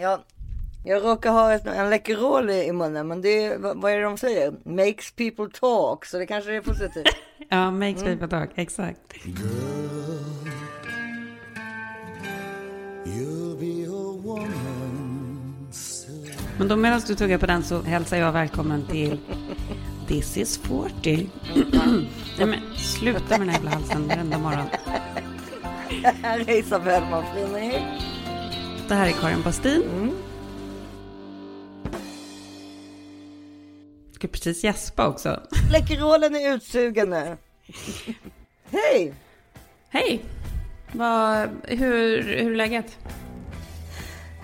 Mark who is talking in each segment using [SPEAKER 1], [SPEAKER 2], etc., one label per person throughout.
[SPEAKER 1] Ja, jag råkar ha ett, en Läkerol i munnen, men det är, vad, vad är det de säger? Makes people talk, så det kanske är positivt.
[SPEAKER 2] ja, makes mm. people talk, exakt. Men då medan du tuggar på den så hälsar jag välkommen till This is 40. Nej men sluta med den här jävla halsen varenda morgon.
[SPEAKER 1] Det här är Isabelle Monfrini.
[SPEAKER 2] Det här är Karin Bastin. Mm. Ska precis gäspa också.
[SPEAKER 1] Läkerolen är utsugen nu. Hej!
[SPEAKER 2] Hej! Vad, hur, hur är läget?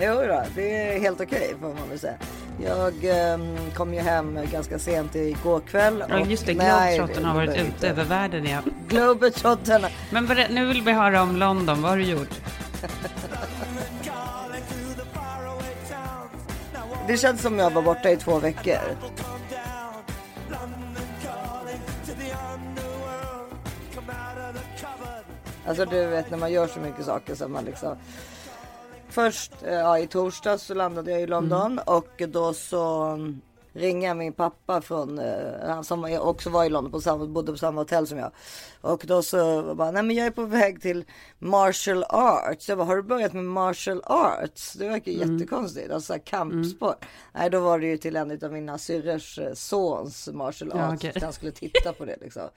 [SPEAKER 1] Jo då, det är helt okej får man väl säga. Jag um, kom ju hem ganska sent igår kväll.
[SPEAKER 2] Ja just det, Globetrottern har varit ute över världen ja.
[SPEAKER 1] Globetrotterna.
[SPEAKER 2] Men nu vill vi höra om London, vad har du gjort?
[SPEAKER 1] det känns som jag var borta i två veckor. Alltså du vet när man gör så mycket saker så man liksom. Först eh, ja, i torsdags så landade jag i London mm. och då så ringa min pappa från, eh, han som också var i London, på samma, bodde på samma hotell som jag. Och då så bara, nej men jag är på väg till martial arts. Jag bara, har du börjat med martial arts? Det verkar mm. jättekonstigt, alltså kampsport. Mm. Nej, då var det ju till en av mina syrrors eh, sons martial arts. Ja, okay. Han skulle titta på det liksom.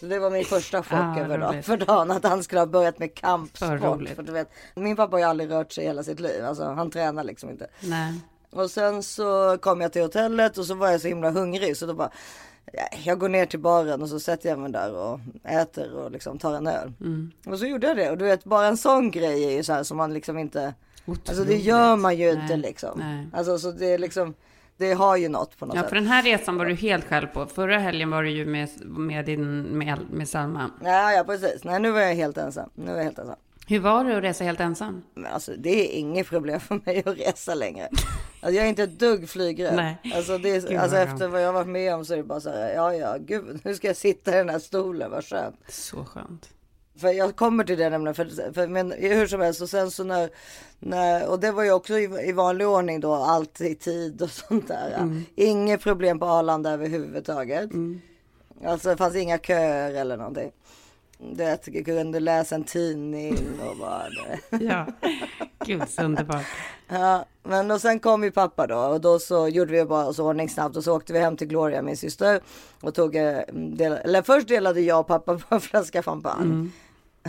[SPEAKER 1] Så det var min första chock ah, över dag, för dagen, att han skulle ha börjat med kampsport. För, för du vet, min pappa har ju aldrig rört sig hela sitt liv, alltså han tränar liksom inte.
[SPEAKER 2] Nej.
[SPEAKER 1] Och sen så kom jag till hotellet och så var jag så himla hungrig så då bara jag går ner till baren och så sätter jag mig där och äter och liksom tar en öl. Mm. Och så gjorde jag det och du vet bara en sån grej är ju så här som man liksom inte Otroligt. Alltså det gör man ju Nej. inte liksom. Nej. Alltså så det är liksom det har ju något på något
[SPEAKER 2] ja,
[SPEAKER 1] sätt.
[SPEAKER 2] för den här resan var du helt själv på. Förra helgen var du ju med, med din, med, med Salma.
[SPEAKER 1] Ja, ja, precis. Nej, nu var jag helt ensam. Nu var jag helt ensam.
[SPEAKER 2] Hur var det att resa helt ensam?
[SPEAKER 1] Alltså, det är inget problem för mig att resa längre. Alltså, jag är inte ett dugg flygrädd.
[SPEAKER 2] Nej.
[SPEAKER 1] Alltså, det är, alltså efter vad jag varit med om så är det bara så här, ja ja, gud, nu ska jag sitta i den här stolen, vad skönt.
[SPEAKER 2] Så skönt.
[SPEAKER 1] För jag kommer till det nämligen, för, för men hur som helst och sen så när, när och det var ju också i, i vanlig ordning då, allt i tid och sånt där. Mm. Inget problem på Arlanda överhuvudtaget. Mm. Alltså det fanns inga köer eller någonting det, jag kunde läsa en tidning och bara det.
[SPEAKER 2] ja, gud så underbart.
[SPEAKER 1] Ja, men och sen kom ju pappa då och då så gjorde vi bara så ordning snabbt och så åkte vi hem till Gloria, min syster och tog, eh, del, eller först delade jag och pappa på en flaska champagne. Mm.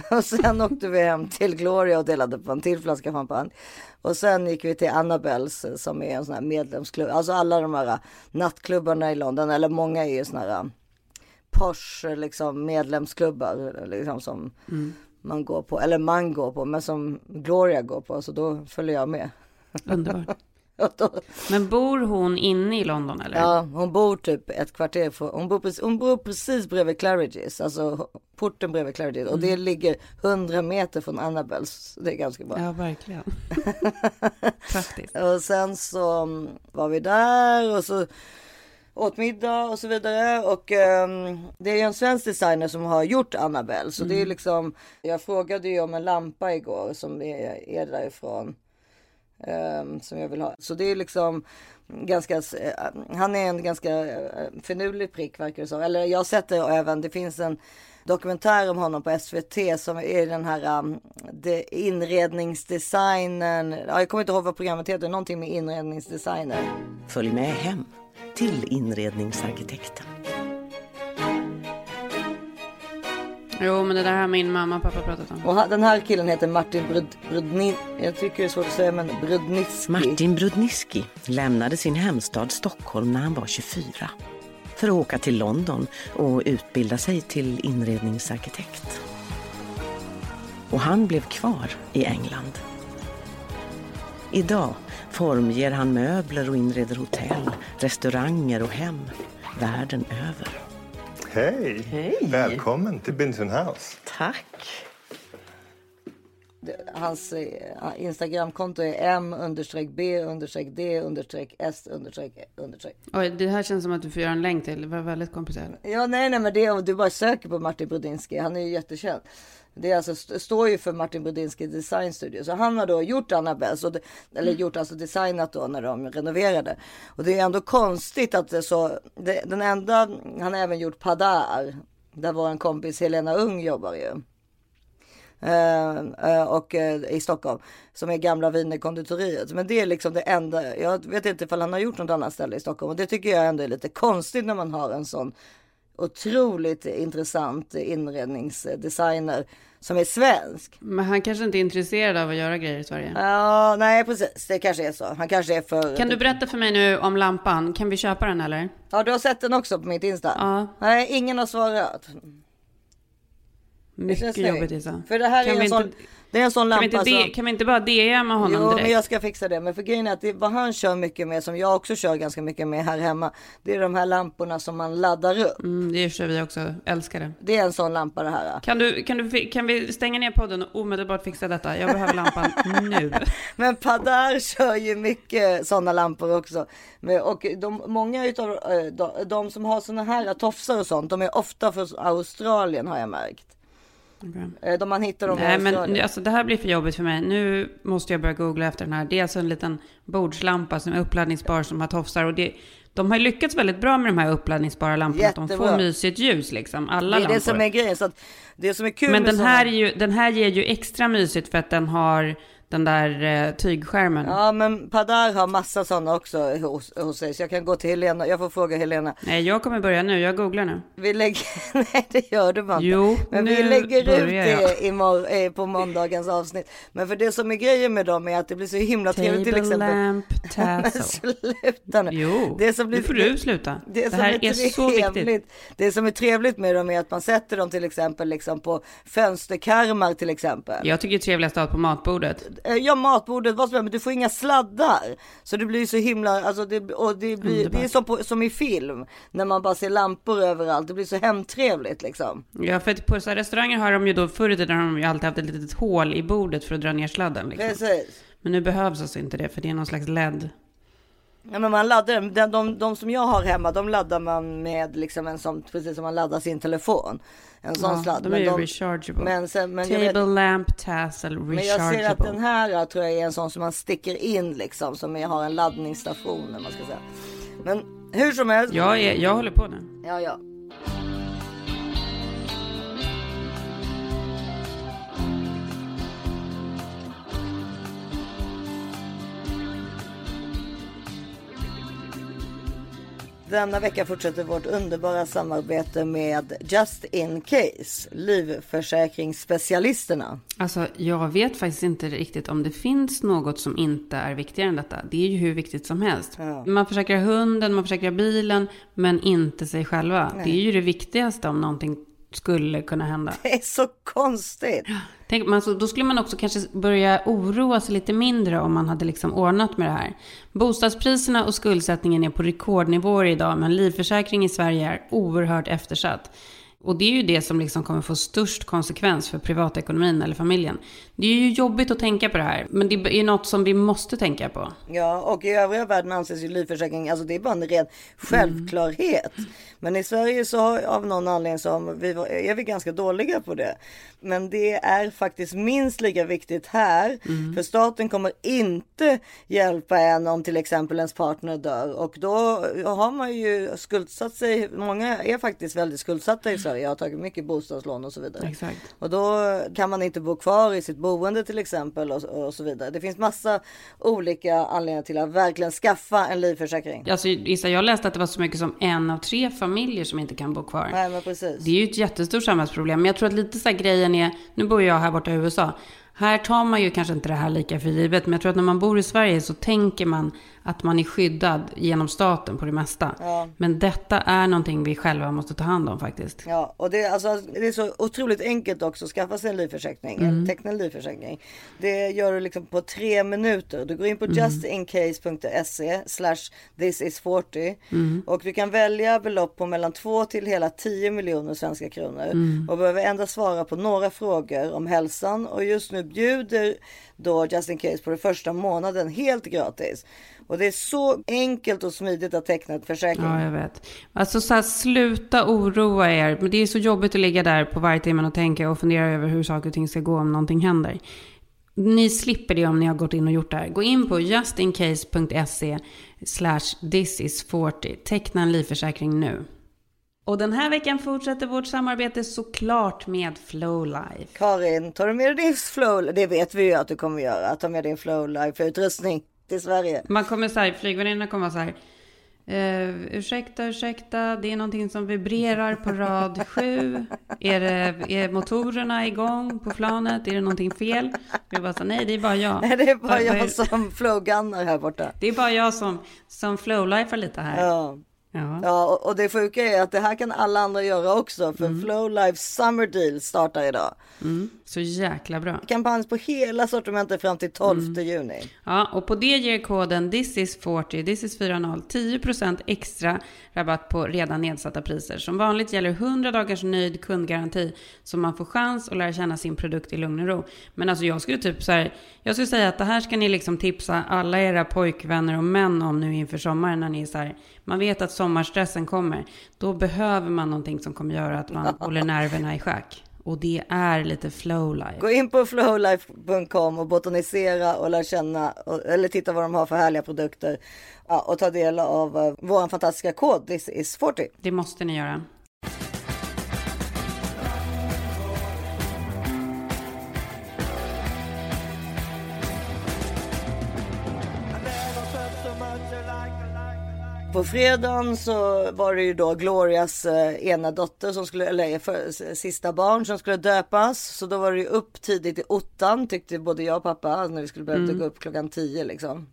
[SPEAKER 1] Och sen åkte vi hem till Gloria och delade på en till flaska champagne. Och sen gick vi till Annabels som är en sån här medlemsklubb. Alltså alla de här nattklubbarna i London, eller många är ju såna här Porsche liksom medlemsklubbar liksom som mm. man går på, eller man går på, men som Gloria går på, så då följer jag med.
[SPEAKER 2] Underbart. Men bor hon inne i London eller?
[SPEAKER 1] Ja, hon bor typ ett kvarter från, hon bor precis, hon bor precis bredvid Claridge's, alltså porten bredvid Claridge's mm. och det mm. ligger hundra meter från Annabels. Det är ganska bra.
[SPEAKER 2] Ja, verkligen. Faktiskt.
[SPEAKER 1] och sen så var vi där och så åt middag och så vidare. Och um, det är en svensk designer som har gjort Annabelle. Så mm. det är mm. liksom, jag frågade ju om en lampa igår som är, är därifrån. Um, som jag vill ha. Så det är liksom ganska, uh, han är en ganska uh, finurlig prick verkar det som. Eller jag har sett det även, det finns en dokumentär om honom på SVT som är den här um, inredningsdesignen. Ja, jag kommer inte ihåg vad programmet heter, någonting med inredningsdesigner.
[SPEAKER 3] Följ med hem till inredningsarkitekten.
[SPEAKER 2] Jo, men det där har min mamma och pappa pratat om.
[SPEAKER 1] Och den här killen heter Martin Brud, Brudni, jag tycker det är svårt att säga, men Brudniski.
[SPEAKER 3] Martin Brudniski lämnade sin hemstad Stockholm när han var 24 för att åka till London och utbilda sig till inredningsarkitekt. Och han blev kvar i England. Idag formger han möbler och inreder hotell, restauranger och hem världen över.
[SPEAKER 4] Hej!
[SPEAKER 1] Hej.
[SPEAKER 4] Välkommen till Binson House.
[SPEAKER 1] Tack! hans eh, Instagramkonto är m b d s understreck.
[SPEAKER 2] Oj, det här känns som att du får göra en länk till. Det var väldigt komplicerat.
[SPEAKER 1] Ja, nej, nej, men det är du bara söker på Martin Brodinski. Han är ju jättekänd. Det är alltså, st- står ju för Martin Brodinski Design Studio. Så han har då gjort Annabelles, och det, eller gjort alltså designat då när de renoverade. Och det är ändå konstigt att det så, det, den enda, han har även gjort Padar. Där vår kompis Helena Ung jobbar ju. Eh, eh, och eh, i Stockholm som är gamla Wienerkonditoriet. Men det är liksom det enda. Jag vet inte ifall han har gjort något annat ställe i Stockholm och det tycker jag ändå är lite konstigt när man har en sån otroligt intressant inredningsdesigner som är svensk.
[SPEAKER 2] Men han kanske inte är intresserad av att göra grejer i Sverige.
[SPEAKER 1] Ja, nej precis. Det kanske är så. Han kanske är för.
[SPEAKER 2] Kan du berätta för mig nu om lampan? Kan vi köpa den eller?
[SPEAKER 1] Ja, du har sett den också på mitt Insta?
[SPEAKER 2] Ja.
[SPEAKER 1] Nej, ingen har svarat.
[SPEAKER 2] Mycket jobbigt. Isa.
[SPEAKER 1] För det här
[SPEAKER 2] Kan
[SPEAKER 1] är en sån.
[SPEAKER 2] inte-
[SPEAKER 1] Det är en sån
[SPEAKER 2] Kan vi,
[SPEAKER 1] lampa
[SPEAKER 2] inte
[SPEAKER 1] som.
[SPEAKER 2] kan vi inte bara DMa honom
[SPEAKER 1] Jo,
[SPEAKER 2] direkt?
[SPEAKER 1] men jag ska fixa det. Men för grejen är att det, vad han kör mycket med, som jag också kör ganska mycket med här hemma, det är de här lamporna som man laddar upp.
[SPEAKER 2] Mm, det kör vi också. Älskar det.
[SPEAKER 1] Det är en sån lampa det här.
[SPEAKER 2] Kan, du, kan, du, kan vi stänga ner podden och omedelbart fixa detta? Jag behöver lampan nu.
[SPEAKER 1] Men Padar kör ju mycket sådana lampor också. Och de, många utav eh, de, de som har såna här tofsar och sånt, de är ofta från Australien har jag märkt.
[SPEAKER 2] Okej.
[SPEAKER 1] Eh, De man hittar dem
[SPEAKER 2] Nej, men alltså, det här blir för jobbigt för mig. Nu måste jag börja googla efter den här. Det är alltså en liten bordslampa som är uppladdningsbar som har tofsar. Och det, de har lyckats väldigt bra med de här uppladdningsbara lamporna. Att de får mysigt ljus liksom. Alla
[SPEAKER 1] det är
[SPEAKER 2] lampor.
[SPEAKER 1] det som är grejen. Så att det som är kul
[SPEAKER 2] Men den här, är ju, den här ger ju extra mysigt för att den har den där eh, tygskärmen.
[SPEAKER 1] Ja men Padar har massa sådana också hos, hos sig. Så jag kan gå till Helena. Jag får fråga Helena.
[SPEAKER 2] Nej, jag kommer börja nu. Jag googlar nu.
[SPEAKER 1] Vi lägger, nej det gör du inte.
[SPEAKER 2] Jo,
[SPEAKER 1] Men vi
[SPEAKER 2] nu
[SPEAKER 1] lägger ut
[SPEAKER 2] börjar jag.
[SPEAKER 1] det imorgon, eh, på måndagens avsnitt. Men för det som är grejen med dem är att det blir så himla trevligt till
[SPEAKER 2] Table
[SPEAKER 1] exempel.
[SPEAKER 2] lamp
[SPEAKER 1] Men sluta nu.
[SPEAKER 2] Jo,
[SPEAKER 1] Det som blir-
[SPEAKER 2] nu får du sluta. Det,
[SPEAKER 1] Det,
[SPEAKER 2] här
[SPEAKER 1] är,
[SPEAKER 2] är så viktigt.
[SPEAKER 1] det som är trevligt med dem är att man sätter dem till exempel liksom på fönsterkarmar till exempel.
[SPEAKER 2] Jag tycker det är trevligast att ha på matbordet.
[SPEAKER 1] Eh, Ja, matbordet, vad som helst, men du får inga sladdar. Så det blir så himla, alltså det, och det, blir, det är som, på, som i film. När man bara ser lampor överallt. Det blir så hemtrevligt liksom.
[SPEAKER 2] Ja, för på så här restauranger har de ju då, förr i tiden har de ju alltid haft ett litet hål i bordet för att dra ner sladden. Liksom.
[SPEAKER 1] Precis.
[SPEAKER 2] Men nu behövs alltså inte det, för det är någon slags LED.
[SPEAKER 1] Ja, men man laddar. De, de, de som jag har hemma, de laddar man med liksom en sån, precis som man laddar sin telefon. En sån
[SPEAKER 2] Ja,
[SPEAKER 1] sladd.
[SPEAKER 2] de är
[SPEAKER 1] Men de-
[SPEAKER 2] rechargeable.
[SPEAKER 1] Men, sen, men,
[SPEAKER 2] Table
[SPEAKER 1] vet,
[SPEAKER 2] lamp tassel
[SPEAKER 1] men jag ser att
[SPEAKER 2] rechargeable.
[SPEAKER 1] den här tror jag är en sån som man sticker in liksom. Som är, har en laddningsstation man ska säga. Men hur som helst.
[SPEAKER 2] Jag, är, jag håller på nu.
[SPEAKER 1] Ja, ja. Denna vecka fortsätter vårt underbara samarbete med Just In Case, livförsäkringsspecialisterna.
[SPEAKER 2] Alltså, jag vet faktiskt inte riktigt om det finns något som inte är viktigare än detta. Det är ju hur viktigt som helst.
[SPEAKER 1] Ja.
[SPEAKER 2] Man försäkrar hunden, man försäkrar bilen, men inte sig själva. Det är ju det viktigaste om någonting skulle kunna hända.
[SPEAKER 1] Det är så konstigt.
[SPEAKER 2] Tänk, man, så, då skulle man också kanske börja oroa sig lite mindre om man hade liksom ordnat med det här. Bostadspriserna och skuldsättningen är på rekordnivåer idag, men livförsäkring i Sverige är oerhört eftersatt. Och det är ju det som liksom kommer få störst konsekvens för privatekonomin eller familjen. Det är ju jobbigt att tänka på det här, men det är något som vi måste tänka på.
[SPEAKER 1] Ja, och i övriga världen anses ju livförsäkring, alltså det är bara en ren självklarhet. Men i Sverige så har, av någon anledning så vi, är vi ganska dåliga på det. Men det är faktiskt minst lika viktigt här. För staten kommer inte hjälpa en om till exempel ens partner dör. Och då har man ju skuldsatt sig. Många är faktiskt väldigt skuldsatta i Sverige. Jag har tagit mycket bostadslån och så vidare.
[SPEAKER 2] Exakt.
[SPEAKER 1] Och då kan man inte bo kvar i sitt boende till exempel och, och så vidare. Det finns massa olika anledningar till att verkligen skaffa en livförsäkring.
[SPEAKER 2] Alltså, Issa, jag läste att det var så mycket som en av tre familjer som inte kan bo kvar.
[SPEAKER 1] Nej men precis.
[SPEAKER 2] Det är ju ett jättestort samhällsproblem. Men jag tror att lite så här grejen är, nu bor jag här borta i USA. Här tar man ju kanske inte det här lika för givet. Men jag tror att när man bor i Sverige så tänker man att man är skyddad genom staten på det mesta.
[SPEAKER 1] Ja.
[SPEAKER 2] Men detta är någonting vi själva måste ta hand om faktiskt.
[SPEAKER 1] Ja, och det, alltså, det är så otroligt enkelt också att skaffa sig en livförsäkring, en teckna en livförsäkring. Det gör du liksom på tre minuter. Du går in på justincase.se slash this is 40 och du kan välja belopp på mellan 2 till hela 10 miljoner svenska kronor och behöver endast svara på några frågor om hälsan och just nu bjuder då Just In Case på det första månaden helt gratis. Och det är så enkelt och smidigt att teckna ett försäkring.
[SPEAKER 2] Ja, jag vet. Alltså så här, sluta oroa er. Men det är så jobbigt att ligga där på varje timme och tänka och fundera över hur saker och ting ska gå om någonting händer. Ni slipper det om ni har gått in och gjort det här. Gå in på justincase.se slash thisis40. Teckna en livförsäkring nu. Och den här veckan fortsätter vårt samarbete såklart med Flowlife.
[SPEAKER 1] Karin, tar du med dig din flow? Det vet vi ju att du kommer göra. Ta med din Flowlife-utrustning till Sverige.
[SPEAKER 2] Man kommer så här, flygvärdinnorna kommer så här. Uh, ursäkta, ursäkta, det är någonting som vibrerar på rad 7. Är, det, är motorerna igång på planet? Är det någonting fel? Jag bara så, nej, det är bara jag.
[SPEAKER 1] Nej, det är bara jag som flowgunnar här borta.
[SPEAKER 2] Det är bara jag som, som flowlifar lite här.
[SPEAKER 1] Ja. Ja, ja och, det sjuka är att det här kan alla andra göra också. För mm. Flow Life Summer Deal startar idag.
[SPEAKER 2] Mm. Så jäkla bra.
[SPEAKER 1] Kampanj på hela sortimentet fram till 12 mm. juni.
[SPEAKER 2] Ja, och på det ger koden this is 40, this is 40, 10% extra rabatt på redan nedsatta priser. Som vanligt gäller 100 dagars nöjd kundgaranti. Så man får chans att lära känna sin produkt i lugn och ro. Men alltså jag skulle typ så här, jag skulle säga att det här ska ni liksom tipsa alla era pojkvänner och män om nu inför sommaren när ni är så här, man vet att sommarstressen kommer. Då behöver man någonting som kommer göra att man håller nerverna i schack. Och det är lite flowlife.
[SPEAKER 1] Gå in på flowlife.com och botanisera och lär känna eller titta vad de har för härliga produkter. Ja, och ta del av uh, vår fantastiska kod This is 40.
[SPEAKER 2] Det måste ni göra.
[SPEAKER 1] På fredagen så var det ju då Glorias eh, ena dotter som skulle, eller för, sista barn som skulle döpas. Så då var det ju upp tidigt i ottan tyckte både jag och pappa när vi skulle börja mm. gå upp klockan tio liksom.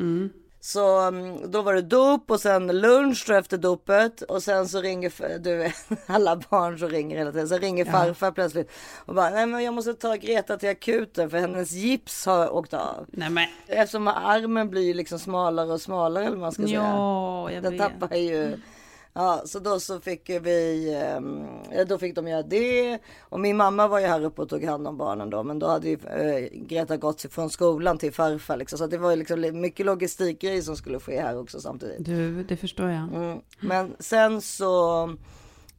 [SPEAKER 1] Mm. Så mm, då var det dop och sen lunch då efter dopet och sen så ringer du alla barn så ringer hela tiden. Sen ringer ja. farfar plötsligt och bara nej men jag måste ta Greta till akuten för hennes gips har åkt av.
[SPEAKER 2] Nej men.
[SPEAKER 1] Eftersom armen blir liksom smalare och smalare eller vad man ska
[SPEAKER 2] ja,
[SPEAKER 1] säga. Den vet. tappar ju Ja, så då så fick vi, eh, då fick de göra det. Och min mamma var ju här uppe och tog hand om barnen då. Men då hade ju eh, Greta gått från skolan till farfar liksom. Så det var ju liksom mycket logistikgrejer som skulle ske här också samtidigt.
[SPEAKER 2] Du, det förstår jag.
[SPEAKER 1] Mm. Men sen så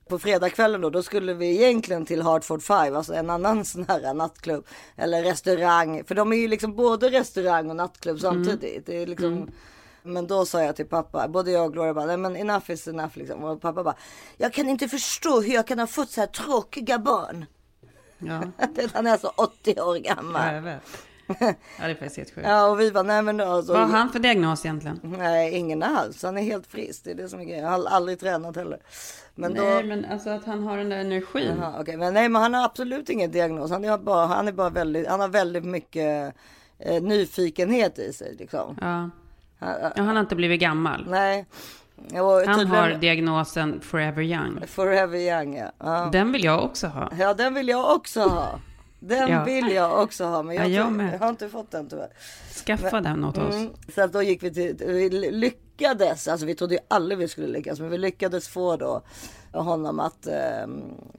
[SPEAKER 1] på fredagskvällen då, då skulle vi egentligen till Hartford Five, alltså en annan sån här nattklubb. Eller restaurang, för de är ju liksom både restaurang och nattklubb mm. samtidigt. Mm. Det är liksom mm. Men då sa jag till pappa, både jag och Gloria bara, nej men enough is enough liksom. Och pappa bara, jag kan inte förstå hur jag kan ha fått så här tråkiga barn. Ja. Han är alltså 80 år gammal.
[SPEAKER 2] Ja, jag vet. Ja, det är faktiskt helt sjukt.
[SPEAKER 1] Ja, och vi bara, nej men då. Alltså,
[SPEAKER 2] Vad har han för diagnos egentligen?
[SPEAKER 1] Nej, ingen alls. Han är helt frisk. Det är det som är grejen. Jag har aldrig tränat heller.
[SPEAKER 2] Men nej, då... men alltså att han har den där energin.
[SPEAKER 1] Jaha, okay. men nej, men han har absolut ingen diagnos. Han är bara, han är bara väldigt, han har väldigt mycket eh, nyfikenhet i sig liksom.
[SPEAKER 2] Ja. Ja, han har inte blivit gammal.
[SPEAKER 1] Nej.
[SPEAKER 2] Och han har diagnosen Forever Young.
[SPEAKER 1] Forever Young, ja.
[SPEAKER 2] ja. Den vill jag också ha.
[SPEAKER 1] Ja, den vill jag också ha. Den ja. vill jag också ha, men jag, ja, jag, jag, har inte fått den tyvärr.
[SPEAKER 2] Skaffa men, den åt oss. Mm,
[SPEAKER 1] så att då gick vi till, vi lyckades, alltså vi trodde ju aldrig vi skulle lyckas, men vi lyckades få då honom att eh,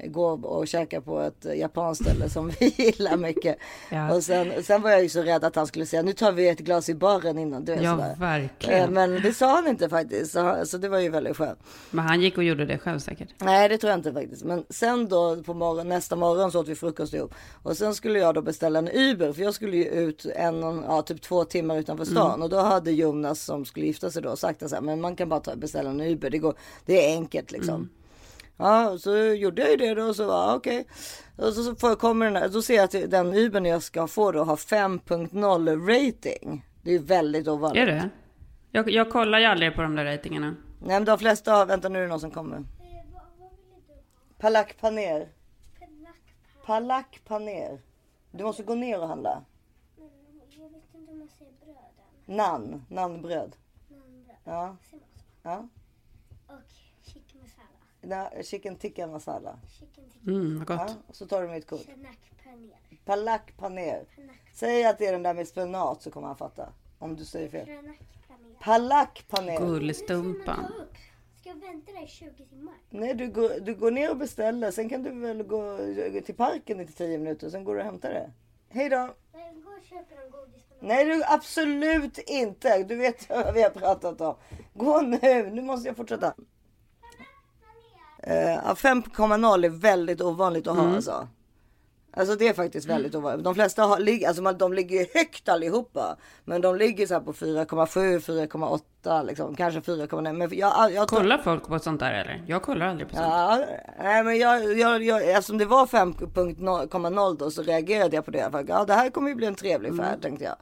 [SPEAKER 1] gå och käka på ett japanskt ställe som vi gillar mycket. Ja. Och sen, sen var jag ju så rädd att han skulle säga nu tar vi ett glas i baren innan. Du
[SPEAKER 2] ja, sådär. verkligen.
[SPEAKER 1] Eh, men det sa han inte faktiskt, så, så, det var ju väldigt skönt.
[SPEAKER 2] Men han gick och gjorde det själv säkert?
[SPEAKER 1] Nej, det tror jag inte faktiskt. Men sen då på morgon, nästa morgon så åt vi frukost ihop. Och sen skulle jag då beställa en Uber, för jag skulle ju ut en, ja, typ två timmar utanför stan. Mm. Och då hade Jonas som skulle gifta sig då sagt att men man kan bara ta, beställa en Uber, det, går, det är enkelt liksom. Mm. Ja, så gjorde jag ju det då och så var okej. Okay. Och så, så kommer den här, då ser jag att den Ubern jag ska få då har 5.0 rating. Det är väldigt ovanligt.
[SPEAKER 2] Är det? Jag, jag kollar ju aldrig på de där ratingarna.
[SPEAKER 1] Nej men de flesta har, vänta nu är det någon som kommer. Palak paner. Palak paner. Du måste gå ner och handla.
[SPEAKER 4] Jag vet inte om man säger bröd
[SPEAKER 1] Nan, nanbröd.
[SPEAKER 4] Nanbröd.
[SPEAKER 1] Ja. Ja. Chicken tikka masala.
[SPEAKER 2] Mm, vad gott. Ja,
[SPEAKER 1] och så tar du mitt kort. Palak paner. Säg att det är den där med spenat så kommer han fatta. Om du säger fel. Palak paner.
[SPEAKER 2] Gullstumpan.
[SPEAKER 4] Ska jag vänta där i 20 timmar?
[SPEAKER 1] Nej, du går, du går ner och beställer. Sen kan du väl gå till parken i 10 minuter. Sen går du och hämtar det. Hej då.
[SPEAKER 4] Nej.
[SPEAKER 1] Nej du absolut inte. Du vet vad vi har pratat om. Gå nu. Nu måste jag fortsätta. Uh, 5,0 är väldigt ovanligt att ha alltså. Alltså det är faktiskt väldigt ovanligt. De flesta har, lig- alltså man, de ligger högt allihopa. Men de ligger så på 4,7, 4,8 liksom. Kanske 4,9. Men jag, jag,
[SPEAKER 2] Kollar folk på sånt där eller? Jag kollar aldrig på sånt.
[SPEAKER 1] Ja, nej men jag, jag, jag, eftersom det var 5,0 då så reagerade jag på det. För, ja, det här kommer ju bli en trevlig färd tänkte jag.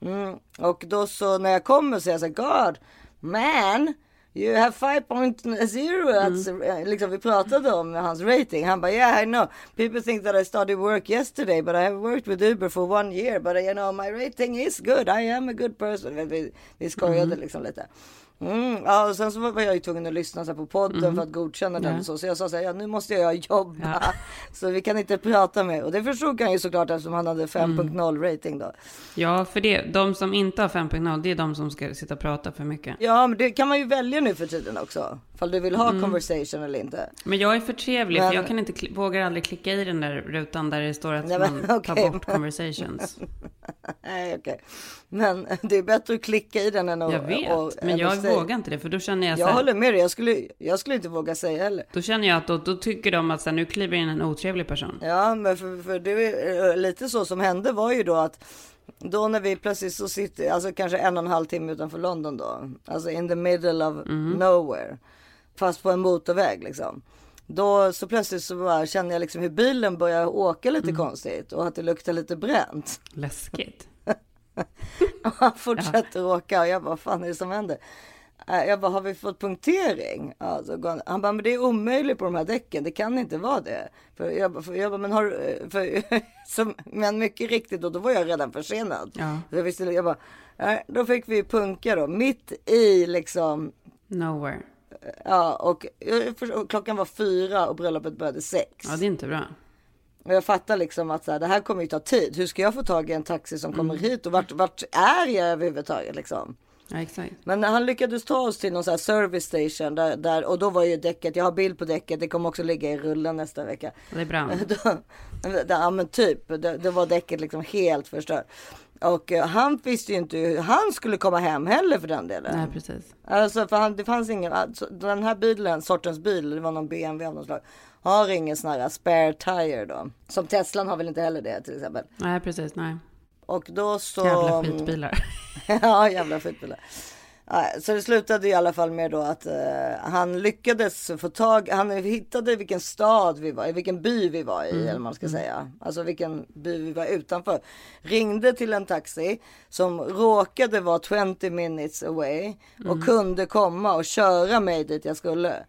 [SPEAKER 1] Mm. Och då så när jag kommer så är jag så här, God, man. You have 5.0. Mm. Liksom, vi pratade om hans rating. Han bara, yeah I know. People think that I started work yesterday but I have worked with Uber for one year. But you know my rating is good. I am a good person. Vi, vi skojade liksom lite. Mm, ja, och sen så var jag ju tvungen att lyssna så på podden för att godkänna den
[SPEAKER 2] Ja.
[SPEAKER 1] och så. Så jag sa så här, ja nu måste jag jobba.
[SPEAKER 2] Ja.
[SPEAKER 1] Så vi kan inte prata mer. Och det förstod han ju såklart eftersom han hade 5.0 rating då.
[SPEAKER 2] Ja, för det, de som inte har 5.0, det är de som ska sitta och prata för mycket.
[SPEAKER 1] Ja, men det kan man ju välja nu för tiden också. Ifall du vill ha conversation eller inte.
[SPEAKER 2] Men jag är för trevlig,
[SPEAKER 1] Men-
[SPEAKER 2] för jag kan inte, vågar aldrig klicka i den där rutan där det står att
[SPEAKER 1] Nej, men
[SPEAKER 2] man
[SPEAKER 1] okej,
[SPEAKER 2] tar bort conversations.
[SPEAKER 1] Nej, okej. Men det är bättre att klicka i den än att...
[SPEAKER 2] Jag vet,
[SPEAKER 1] och-
[SPEAKER 2] men jag
[SPEAKER 1] säga-
[SPEAKER 2] vågar inte det, för då känner jag så
[SPEAKER 1] Jag håller med dig. Jag skulle, jag skulle inte våga säga heller.
[SPEAKER 2] då känner jag att då, då tycker de att så här, nu kliver in en otrevlig person.
[SPEAKER 1] Ja, men för, för det är eh, lite så som hände var ju då att då när vi plötsligt så sitter, alltså kanske en och en halv timme utanför London då, alltså in the middle of nowhere, fast på en motorväg liksom. Då så plötsligt så bara känner jag liksom hur bilen börjar åka lite konstigt och att det luktar lite bränt.
[SPEAKER 2] Läskigt.
[SPEAKER 1] Han fortsätter åka och jag bara, vad fan är det som händer? Äh, Jag bara, har vi fått punktering? Ja, så går han, han bara, men det är omöjligt på de här däcken, det kan inte vara det. För jag bara, för jag bara men har för, så, men mycket riktigt då, då var jag redan försenad.
[SPEAKER 2] Ja.
[SPEAKER 1] Så jag visste, jag bara, då fick vi punka då, mitt i liksom,
[SPEAKER 2] Nowhere.
[SPEAKER 1] Ja, och, klockan var fyra och bröllopet började sex.
[SPEAKER 2] Ja, det är inte bra.
[SPEAKER 1] Och jag fattar liksom att så här, det här kommer ju ta tid. Hur ska jag få tag i en taxi som kommer hit och vart, vart är jag överhuvudtaget liksom?
[SPEAKER 2] Ja, exakt.
[SPEAKER 1] Men han lyckades ta oss till någon här service station där, där och då var ju däcket, jag har bild på däcket, det kommer också ligga i rullen nästa vecka.
[SPEAKER 2] Det är bra.
[SPEAKER 1] Då, ja men typ, det var däcket liksom helt förstört. Och eh, han visste ju inte hur han skulle komma hem heller för den delen.
[SPEAKER 2] Nej, precis.
[SPEAKER 1] Alltså för han, det fanns ingen, alltså, den här bilen, sortens bil, det var någon BMW av något slag. Har ingen sån här spare tire då. Som Teslan har väl inte heller det till exempel.
[SPEAKER 2] Nej, precis. Nej.
[SPEAKER 1] Och då så...
[SPEAKER 2] Jävla skitbilar.
[SPEAKER 1] ja, jävla skitbilar. Så det slutade i alla fall med då att eh, han lyckades få tag, han hittade vilken stad vi var i, vilken by vi var i eller vad man ska säga. Alltså vilken by vi var utanför. Ringde till en taxi som råkade vara 20 minutes away och kunde komma och köra mig dit jag skulle.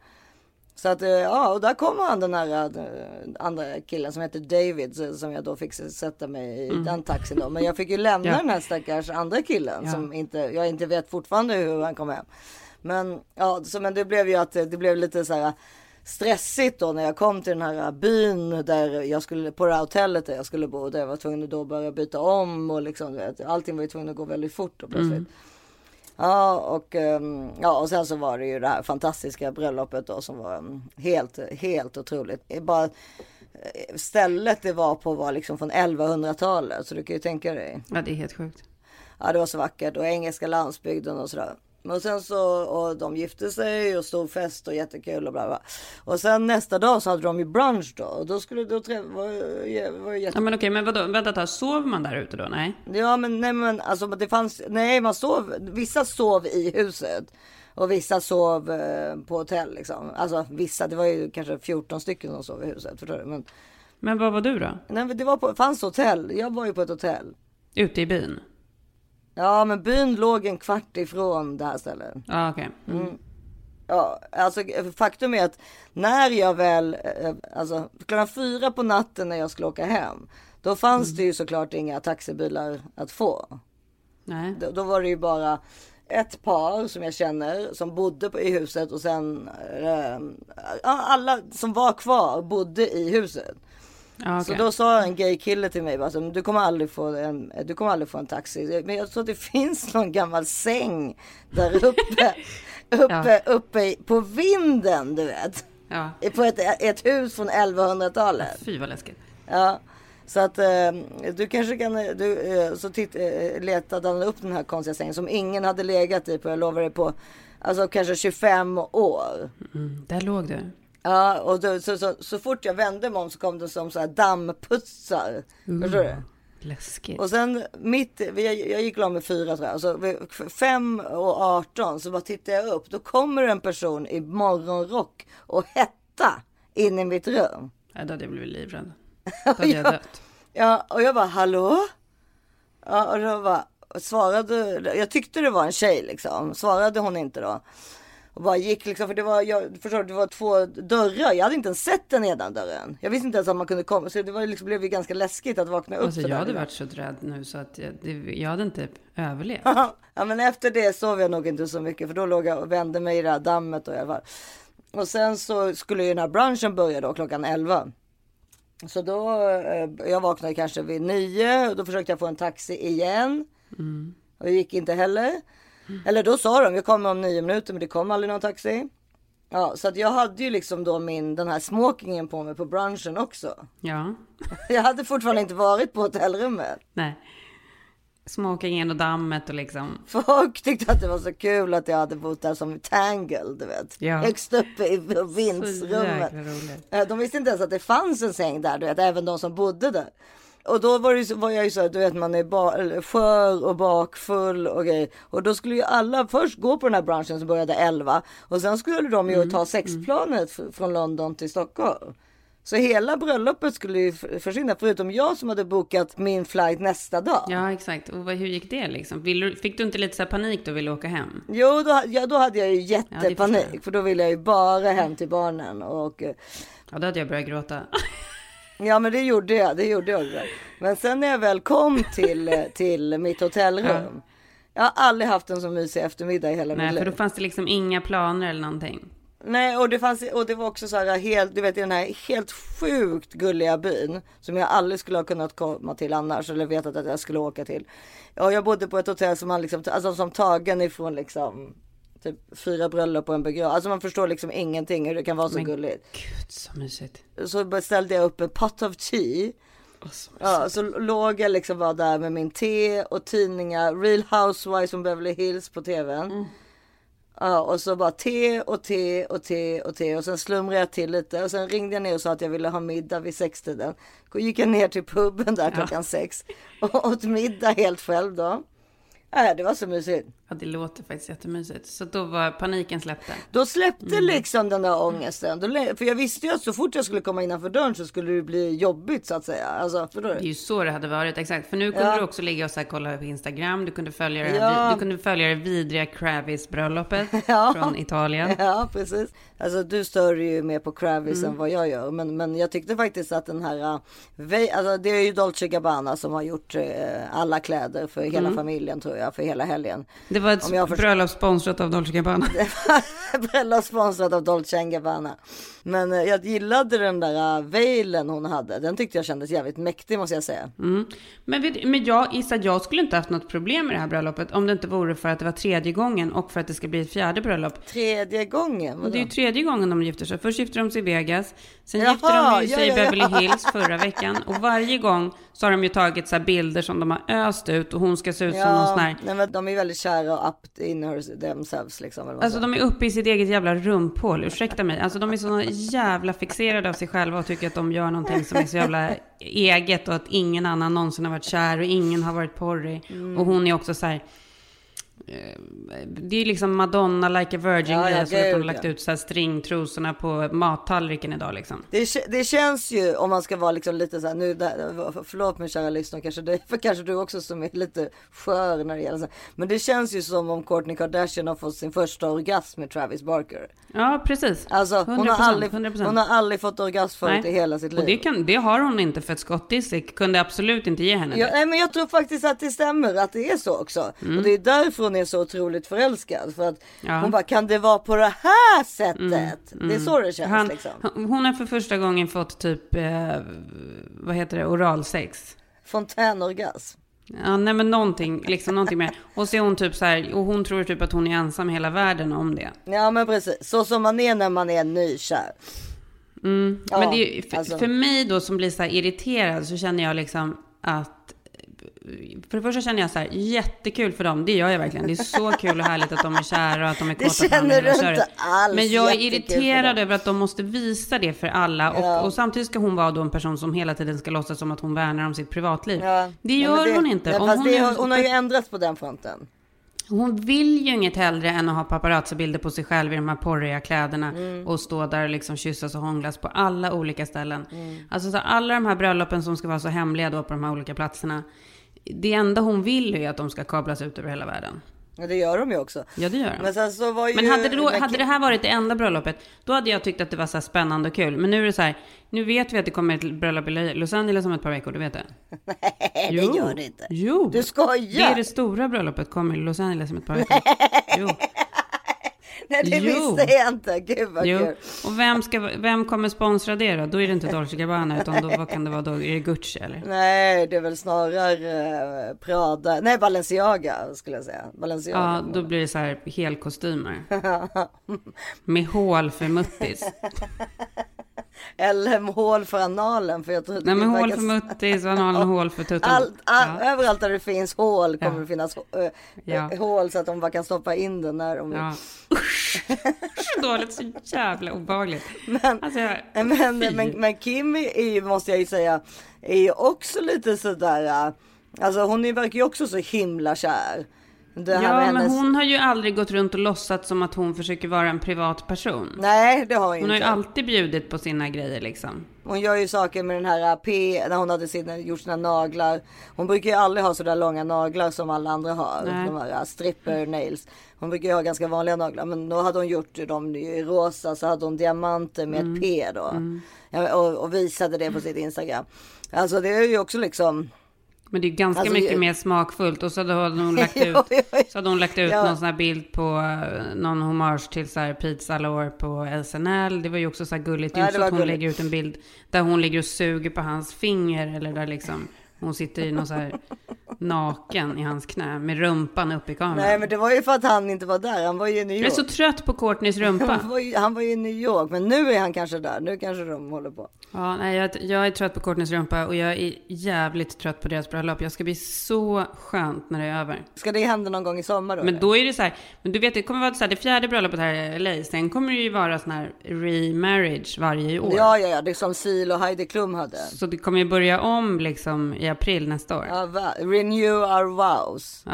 [SPEAKER 1] Så att eh, ja, och där kommer han den här eh, andra killen som heter David så- som jag då fick sätta mig i den taxin då. Men jag fick ju lämna
[SPEAKER 2] Ja.
[SPEAKER 1] den här stackars andra killen
[SPEAKER 2] Ja.
[SPEAKER 1] som inte, jag inte vet fortfarande hur han kom hem. Men ja, så, men det blev ju att eh, det blev lite så här stressigt då när jag kom till den här byn där jag skulle, på det här hotellet där jag skulle bo. Där jag var tvungen att då börja byta om och liksom, allting var ju tvungen att gå väldigt fort och plötsligt. Ja och, ehm, ja, och sen så var det ju det här fantastiska bröllopet då som var mm, helt, helt otroligt. Bara eh, stället det var på var liksom från 1100-talet så du kan ju tänka dig.
[SPEAKER 2] Ja, det är helt sjukt.
[SPEAKER 1] Ja det var så vackert och engelska landsbygden och sådär. Och sen så, och de gifte sig och stor fest och jättekul och bla bla. Och sen nästa dag så hade de ju brunch då och då skulle då träffa, var, var jätte...
[SPEAKER 2] Ja, men okej, men vadå? Vänta ett. Sover man där ute då? Nej.
[SPEAKER 1] Ja men nej men alltså det fanns, nej man sov, vissa sov i huset. Och vissa sov eh, på hotell liksom. Alltså vissa, det var ju kanske 14 stycken som sov i huset. Förstår du? Men,
[SPEAKER 2] Men vad var du då?
[SPEAKER 1] nej men det var på, fanns hotell, jag var ju på ett hotell.
[SPEAKER 2] Ute i byn?
[SPEAKER 1] Ja men byn låg en kvart ifrån det här stället.
[SPEAKER 2] Ja, okej. Mm.
[SPEAKER 1] Ja, alltså faktum är att när jag väl, eh, alltså klockan fyra på natten när jag skulle åka hem. Då fanns det ju såklart inga taxibilar att få.
[SPEAKER 2] Nej.
[SPEAKER 1] Då, då var det ju bara ett par som jag känner som bodde på, i huset och sen eh, alla som var kvar bodde i huset.
[SPEAKER 2] Ja,
[SPEAKER 1] Så då sa en gay kille till mig bara, så, du kommer aldrig få en, du kommer aldrig få en taxi. Men jag tror att det finns någon gammal säng där uppe, uppe, uppe i, på vinden du vet.
[SPEAKER 2] Ja.
[SPEAKER 1] På ett, ett hus från 1100-talet.
[SPEAKER 2] Fy vad läskigt.
[SPEAKER 1] Ja. Så att eh, du kanske kan, du, eh, så titt, eh, letade han upp den här konstiga sängen som ingen hade legat i på, jag lovar dig på, alltså kanske 25 år.
[SPEAKER 2] Mm, där låg du.
[SPEAKER 1] Ja, och då, så, så, så fort jag vände mig om så kom det som så här dammputsar. Förstår du?
[SPEAKER 2] Läskigt.
[SPEAKER 1] Och sen mitt, jag, jag gick la mig fyra tror jag. Så f- fem och 18 så bara tittar jag upp. Då kommer en person i morgonrock och hetta in i mitt rum.
[SPEAKER 2] Ja, då hade jag blivit livrädd. Då hade jag dött.
[SPEAKER 1] Ja, och jag bara hallå? Ja, och då bara svarade, jag tyckte det var en tjej liksom. Svarade hon inte då. Och bara gick liksom, för det var, jag förstår, det var två dörrar. Jag hade inte ens sett den ena dörren. Jag visste inte ens att man kunde komma. Så det var liksom, blev ju ganska läskigt att vakna upp
[SPEAKER 2] Alltså, jag hade varit så rädd nu så att jag, det, jag hade inte överlevt.
[SPEAKER 1] ja men efter det sov jag nog inte så mycket för då låg jag och vände mig i det här dammet och i alla fall. Och sen så skulle ju den här brunchen börja då klockan 11. Så då, eh, jag vaknade kanske vid nio och då försökte jag få en taxi igen. Och det gick inte heller. Eller då sa de, jag kommer om nio minuter men det kom aldrig någon taxi. Ja, så att jag hade ju liksom då min, den här smokingen på mig på brunchen också.
[SPEAKER 2] Ja,
[SPEAKER 1] Jag hade fortfarande inte varit på hotellrummet.
[SPEAKER 2] nej. Smokingen och dammet och liksom.
[SPEAKER 1] Folk tyckte att det var så kul att jag hade bott där som Tangle, du vet.
[SPEAKER 2] Ja.
[SPEAKER 1] Högst uppe i vindsrummet. De visste inte ens att det fanns en säng där, du vet, även de som bodde där. Och då var, det, var jag ju så att du vet man är ba, skör och bakfull och grejer. Och då skulle ju alla först gå på den här branschen som började 11. Och sen skulle de ju
[SPEAKER 2] Mm,
[SPEAKER 1] ta sexplanet fr- från London till Stockholm. Så hela bröllopet skulle ju försvinna förutom jag som hade bokat min flight nästa dag.
[SPEAKER 2] Ja, exakt. Och hur gick det liksom? Fick du inte lite så panik då och ville åka hem?
[SPEAKER 1] Jo, då, ja, då hade jag ju jättepanik.
[SPEAKER 2] jag.
[SPEAKER 1] för då ville jag ju bara hem till barnen. Och, eh,
[SPEAKER 2] Ja, då hade jag börjat gråta.
[SPEAKER 1] ja, men det gjorde jag. Det gjorde jag. också. Men sen när jag väl kom till, till mitt hotellrum. Jag har aldrig haft en så mysig eftermiddag i hela
[SPEAKER 2] Nej,
[SPEAKER 1] mitt
[SPEAKER 2] för
[SPEAKER 1] liv.
[SPEAKER 2] då fanns det liksom inga planer eller någonting.
[SPEAKER 1] Nej, och det, fanns, och det var också så här helt, du vet i den här helt sjukt gulliga byn som jag aldrig skulle ha kunnat komma till annars eller vetat att jag skulle åka till. Ja, jag bodde på ett hotell som man liksom, alltså som tagen ifrån liksom typ fyra bröllop och en begravning. Alltså man förstår liksom ingenting hur det kan vara så
[SPEAKER 2] Men
[SPEAKER 1] gulligt.
[SPEAKER 2] Gud, så mysigt.
[SPEAKER 1] Så beställde jag upp en pot of tea.
[SPEAKER 2] Åh, så.
[SPEAKER 1] Ja, så låg jag liksom bara där med min te och tidningar. Real Housewives från Beverly Hills på tvn. Ja, och så bara te och te och te och te och sen slumrade jag till lite och sen ringde jag ner och sa att jag ville ha middag vid sextiden. Då gick jag ner till puben där klockan sex och åt middag helt själv då. Ja, det var så mysigt.
[SPEAKER 2] Ja, det låter faktiskt jättemysigt. Så då var paniken släppte.
[SPEAKER 1] Då släppte liksom den där ångesten. Då, för jag visste ju att så fort jag skulle komma innanför dörren så skulle det bli jobbigt så att säga. Alltså, förstår
[SPEAKER 2] Det är
[SPEAKER 1] du?
[SPEAKER 2] ju så det hade varit, exakt. För nu kunde
[SPEAKER 1] Ja.
[SPEAKER 2] du också ligga och så här, kolla på Instagram. Du kunde följa det, här,
[SPEAKER 1] Ja.
[SPEAKER 2] vi- du kunde följa det vidriga Kravis-bröllopet
[SPEAKER 1] Ja.
[SPEAKER 2] från Italien.
[SPEAKER 1] Ja, precis. Alltså du stör ju mer på Kravis
[SPEAKER 2] Mm.
[SPEAKER 1] än vad jag gör. Men, men jag tyckte faktiskt att den här, ve- alltså det är ju Dolce Gabbana som har gjort uh, alla kläder för
[SPEAKER 2] Mm.
[SPEAKER 1] hela familjen tror jag, för hela helgen.
[SPEAKER 2] Det var ett bröllop sponsrat av Dolce Gabbana.
[SPEAKER 1] Bröllop sponsrat av Dolce Gabbana. Men uh, jag gillade den där uh, veilen hon hade. Den tyckte jag kändes jävligt mäktig måste jag säga.
[SPEAKER 2] Mm. Men, vet, men jag gissar, jag skulle inte haft något problem med det här bröllopet om det inte vore för att det var tredje gången och för att det ska bli ett fjärde bröllop.
[SPEAKER 1] Tredje gången. vadå?
[SPEAKER 2] Det är ju tredje gången de gifter sig. Först gifte de sig i Vegas, sen
[SPEAKER 1] Jaha,
[SPEAKER 2] gifte de ju
[SPEAKER 1] ja,
[SPEAKER 2] sig
[SPEAKER 1] ja,
[SPEAKER 2] i
[SPEAKER 1] ja.
[SPEAKER 2] Beverly Hills förra veckan. Och varje gång så har de ju tagit så bilder som de har öst ut och hon ska se ut som någon sån här
[SPEAKER 1] nej, men de är väldigt kära och up in her themselves liksom. Eller
[SPEAKER 2] Alltså de är uppe i sitt eget jävla rumphål, ursäkta mig. Alltså de är så jävla fixerade av sig själva och tycker att de gör någonting som är så jävla eget och att ingen annan någonsin har varit kär och ingen har varit porrig.
[SPEAKER 1] Mm.
[SPEAKER 2] Och hon är också så här... eh, Det är liksom Madonna, like a virgin
[SPEAKER 1] Ja,
[SPEAKER 2] grejer, de har lagt ut så här stringtrosorna på mattallriken idag liksom.
[SPEAKER 1] Det, det känns ju om man ska vara liksom lite så här nu, där, förlåt min kära lyssnare, kanske det, för kanske du också som är lite skör när det gäller så. Men det känns ju som om Kourtney Kardashian har fått sin första orgasm med Travis Barker.
[SPEAKER 2] Ja, precis.
[SPEAKER 1] Alltså hon,
[SPEAKER 2] 100%,
[SPEAKER 1] har aldrig,
[SPEAKER 2] 100%.
[SPEAKER 1] hon har aldrig fått orgasm förut i hela sitt liv.
[SPEAKER 2] Och det, kan, det har hon inte för att Scott Disick kunde absolut inte ge henne
[SPEAKER 1] Ja,
[SPEAKER 2] det.
[SPEAKER 1] nej, men jag tror faktiskt att det stämmer att det är så också. Och det är därför hon är så otroligt förälskad. För att
[SPEAKER 2] Mm. Ja.
[SPEAKER 1] hon bara, kan det vara på det här sättet? Det är så det känns
[SPEAKER 2] Han,
[SPEAKER 1] liksom.
[SPEAKER 2] Hon har för första gången fått typ, eh, vad heter det, oralsex.
[SPEAKER 1] Fontänorgasm.
[SPEAKER 2] Ja, nej men någonting, liksom någonting mer. Och så är hon typ så här, och hon tror typ att hon är ensam i hela världen om det.
[SPEAKER 1] Ja men precis, så som man är när man är nykär.
[SPEAKER 2] Mm.
[SPEAKER 1] Ja,
[SPEAKER 2] Men det är, för,
[SPEAKER 1] alltså-
[SPEAKER 2] för mig då som blir så här irriterad så känner jag liksom att för det första känner jag så här, jättekul för dem, det gör jag verkligen. Det är så kul och härligt att de är kära och att de är
[SPEAKER 1] Det
[SPEAKER 2] kåta på
[SPEAKER 1] känner du inte alls
[SPEAKER 2] Men jag är irriterad över att de måste visa det för alla. Och,
[SPEAKER 1] Ja.
[SPEAKER 2] och samtidigt ska hon vara då en person som hela tiden ska låtsas som att hon värnar om sitt privatliv.
[SPEAKER 1] Ja.
[SPEAKER 2] Det
[SPEAKER 1] Ja,
[SPEAKER 2] gör
[SPEAKER 1] men
[SPEAKER 2] hon inte.
[SPEAKER 1] Ja,
[SPEAKER 2] Om hon,
[SPEAKER 1] det, hon, hon har ju ändrats på den fronten.
[SPEAKER 2] hon vill ju inget hellre än att ha paparazzi-bilder på sig själv i de här porriga kläderna
[SPEAKER 1] Mm.
[SPEAKER 2] och stå där och liksom kyssas och hånglas på alla olika ställen.
[SPEAKER 1] Mm.
[SPEAKER 2] Alltså så alla de här bröllopen som ska vara så hemliga då på de här olika platserna. Det enda hon vill är att de ska kablas ut över hela världen.
[SPEAKER 1] Ja, det gör de ju också.
[SPEAKER 2] Ja, det gör de.
[SPEAKER 1] Men sen så var ju...
[SPEAKER 2] Men hade det, då, hade det här varit det enda bröllopet, då hade jag tyckt att det var så spännande och kul. Men nu är det så här, nu vet vi att det kommer ett bröllop i Los Angeles om ett par veckor, du vet det?
[SPEAKER 1] Nej, det gör det inte.
[SPEAKER 2] Jo!
[SPEAKER 1] Du skojar!
[SPEAKER 2] Det är det stora bröllopet, kommer i Los Angeles om ett par veckor. Jo.
[SPEAKER 1] Nej, det
[SPEAKER 2] Jo.
[SPEAKER 1] visste jag inte. Gud vad
[SPEAKER 2] Jo,
[SPEAKER 1] kul.
[SPEAKER 2] och vem, ska, vem kommer sponsra det då? Då är det inte Dolce Gabbana, utan då, vad kan det vara då? Är det Gucci eller?
[SPEAKER 1] Nej, det är väl snarare eh, Prada. Nej, Balenciaga skulle jag säga. Balenciaga.
[SPEAKER 2] Ja, då blir det så här helkostymer. Med hål för muttis.
[SPEAKER 1] Eller hål för analen. För jag tror
[SPEAKER 2] Nej men hål för muttis och analen och hål för tuttarna.
[SPEAKER 1] Allt, all,
[SPEAKER 2] Ja.
[SPEAKER 1] Överallt där det finns hål kommer
[SPEAKER 2] Ja.
[SPEAKER 1] det finnas äh,
[SPEAKER 2] Ja.
[SPEAKER 1] hål så att de bara kan stoppa in den när de
[SPEAKER 2] Ja. Usch, dåligt, så jävla obehagligt.
[SPEAKER 1] Men,
[SPEAKER 2] Alltså, jag,
[SPEAKER 1] men, men, men Kim är ju, måste jag ju säga, är ju också lite sådär, äh, alltså hon verkar ju också så himla kär.
[SPEAKER 2] Ja,
[SPEAKER 1] med
[SPEAKER 2] men
[SPEAKER 1] hennes-
[SPEAKER 2] hon har ju aldrig gått runt och låtsats som att hon försöker vara en privat person.
[SPEAKER 1] Nej, det har hon ju
[SPEAKER 2] Hon har ju
[SPEAKER 1] inte.
[SPEAKER 2] alltid bjudit på sina grejer liksom.
[SPEAKER 1] Hon gör ju saker med den här P, när hon hade sina, gjort sina naglar. Hon brukar ju aldrig ha sådär långa naglar som alla andra har.
[SPEAKER 2] Nej.
[SPEAKER 1] De här stripper nails. Hon brukar ju ha ganska vanliga naglar. Men då hade hon gjort dem i rosa så hade hon diamanter med
[SPEAKER 2] Mm.
[SPEAKER 1] ett P då. Ja, och, och visade det på sitt Instagram. Alltså det är ju också liksom.
[SPEAKER 2] Men det är ganska
[SPEAKER 1] Alltså,
[SPEAKER 2] mycket
[SPEAKER 1] jag-
[SPEAKER 2] mer smakfullt. Och så hade hon lagt ut, så hade hon lagt ut
[SPEAKER 1] Ja.
[SPEAKER 2] någon sån här bild på eh, någon hommage till så här Pete Salor på SNL. Det var ju också så här gulligt. Det är
[SPEAKER 1] Ja,
[SPEAKER 2] ju
[SPEAKER 1] det
[SPEAKER 2] så att hon
[SPEAKER 1] gulligt.
[SPEAKER 2] lägger ut en bild där hon ligger och suger på hans finger. Eller där liksom hon sitter i någon så här naken i hans knä med rumpan upp i kameran.
[SPEAKER 1] Nej men det var ju för att han inte var där. Han var ju i New
[SPEAKER 2] Jag är
[SPEAKER 1] York.
[SPEAKER 2] så trött på Courtneys rumpa.
[SPEAKER 1] Han var, ju, han var ju i New York. Men nu är han kanske där. Nu kanske de håller på.
[SPEAKER 2] Ja, nej, jag, jag är trött på Courtneys rumpa och jag är jävligt trött på deras bröllop. Jag ska bli så skönt när det är över.
[SPEAKER 1] Ska det hända någon gång i sommar då?
[SPEAKER 2] Men
[SPEAKER 1] eller?
[SPEAKER 2] då är det så här, men du vet det kommer vara så här, det fjärde bröllopet här i LA. Sen kommer det ju vara sån här remarriage varje år.
[SPEAKER 1] Ja, ja, ja. Det är som Sil och Heidi Klum hade.
[SPEAKER 2] Så det kommer ju börja om liksom i april nästa år. Ja.
[SPEAKER 1] Ja? Renew our vows.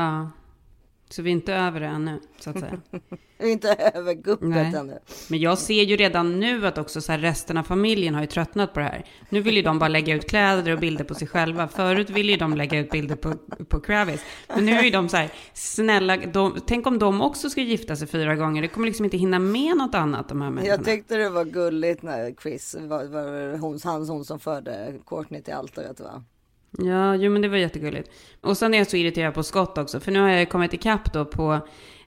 [SPEAKER 2] Så vi är inte över det ännu, så att säga.
[SPEAKER 1] Vi är inte över guppet
[SPEAKER 2] Nej.
[SPEAKER 1] ännu.
[SPEAKER 2] Men jag ser ju redan nu att också så här, resten av familjen har ju tröttnat på det här. Nu vill ju de bara lägga ut kläder och bilder på sig själva. Förut ville ju de lägga ut bilder på, på Kravis. Men nu är ju de så här, snälla, de, tänk om de också ska gifta sig fyra gånger. Det kommer liksom inte hinna med något annat, de här människorna.
[SPEAKER 1] Jag tyckte det var gulligt när Chris var, var hon, hon som förde Courtney till altaret va?
[SPEAKER 2] Ja, jo men det var jättegulligt. Och sen är jag så irriterad på Scott också, för nu har jag kommit ikapp då på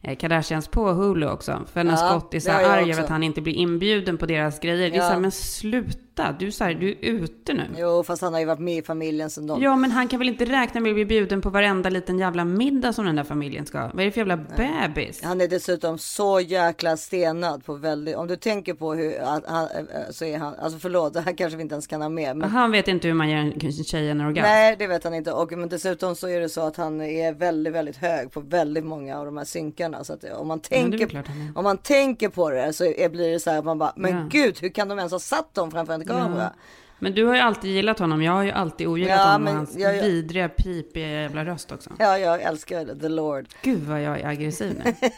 [SPEAKER 2] eh, Kardashians på Hulu också. För när
[SPEAKER 1] Ja,
[SPEAKER 2] Scott är så arg över att han inte blir inbjuden på deras grejer. Det är
[SPEAKER 1] Ja.
[SPEAKER 2] så här, men sluta, du är så här, du är ute nu.
[SPEAKER 1] Jo, fast han har ju varit med i familjen sedan de...
[SPEAKER 2] Ja, men han kan väl inte räkna med att bli bjuden på varenda liten jävla middag som den där familjen ska? Vad är det för jävla bebis?
[SPEAKER 1] Han är dessutom så jäkla stenad på väldigt... Om du tänker på hur... Att han, eh, så är han... Alltså förlåt, det här kanske vi inte ens kan ha med. Men,
[SPEAKER 2] Han vet inte hur man ger en tjej en orgasm.
[SPEAKER 1] nej, det vet han inte. Och men dessutom så är det så att han är väldigt, väldigt hög på väldigt många av de här synkarna. Så att om man tänker, om man tänker på det så är, blir det så här att man bara, men
[SPEAKER 2] Ja.
[SPEAKER 1] gud, hur kan de ens ha satt dem framför en kamera?
[SPEAKER 2] Men du har ju alltid gillat honom. Jag har ju alltid ogillat
[SPEAKER 1] Ja,
[SPEAKER 2] honom
[SPEAKER 1] men
[SPEAKER 2] och hans
[SPEAKER 1] jag- jag-
[SPEAKER 2] vidriga pipiga jävla röst också.
[SPEAKER 1] Ja, jag älskar the Lord.
[SPEAKER 2] Gud vad jag är aggressiv nu.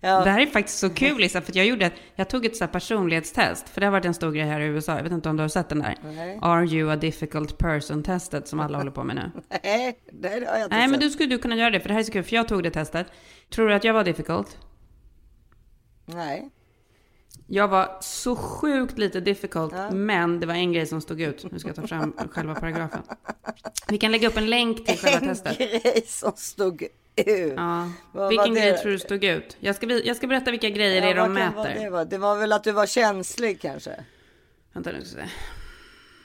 [SPEAKER 1] Ja.
[SPEAKER 2] Det här är faktiskt så kul Lisa, för att jag gjorde ett, jag tog ett så här personlighetstest, för det har varit en stor grej här i USA. Jag vet inte om du har sett den där?
[SPEAKER 1] Nej.
[SPEAKER 2] Are you a difficult person-testet som alla håller på med nu.
[SPEAKER 1] Nej, det har jag inte
[SPEAKER 2] Nej, men
[SPEAKER 1] sett.
[SPEAKER 2] du skulle du kunna göra det, för det här är så kul, för jag tog det testet. Tror du att jag var difficult?
[SPEAKER 1] Nej.
[SPEAKER 2] Jag var så sjukt lite difficult, men det var en grej som stod ut. Nu ska jag ta fram själva paragrafen. Vi kan lägga upp en länk till själva
[SPEAKER 1] En
[SPEAKER 2] testet.
[SPEAKER 1] grej som stod ut.
[SPEAKER 2] Ja.
[SPEAKER 1] Vad
[SPEAKER 2] Vilken grej
[SPEAKER 1] det?
[SPEAKER 2] tror du stod ut? Jag ska, jag ska berätta vilka grejer det är
[SPEAKER 1] Ja,
[SPEAKER 2] de mäter.
[SPEAKER 1] Det var, det var väl att du var känslig kanske?
[SPEAKER 2] Vänta nu ska se.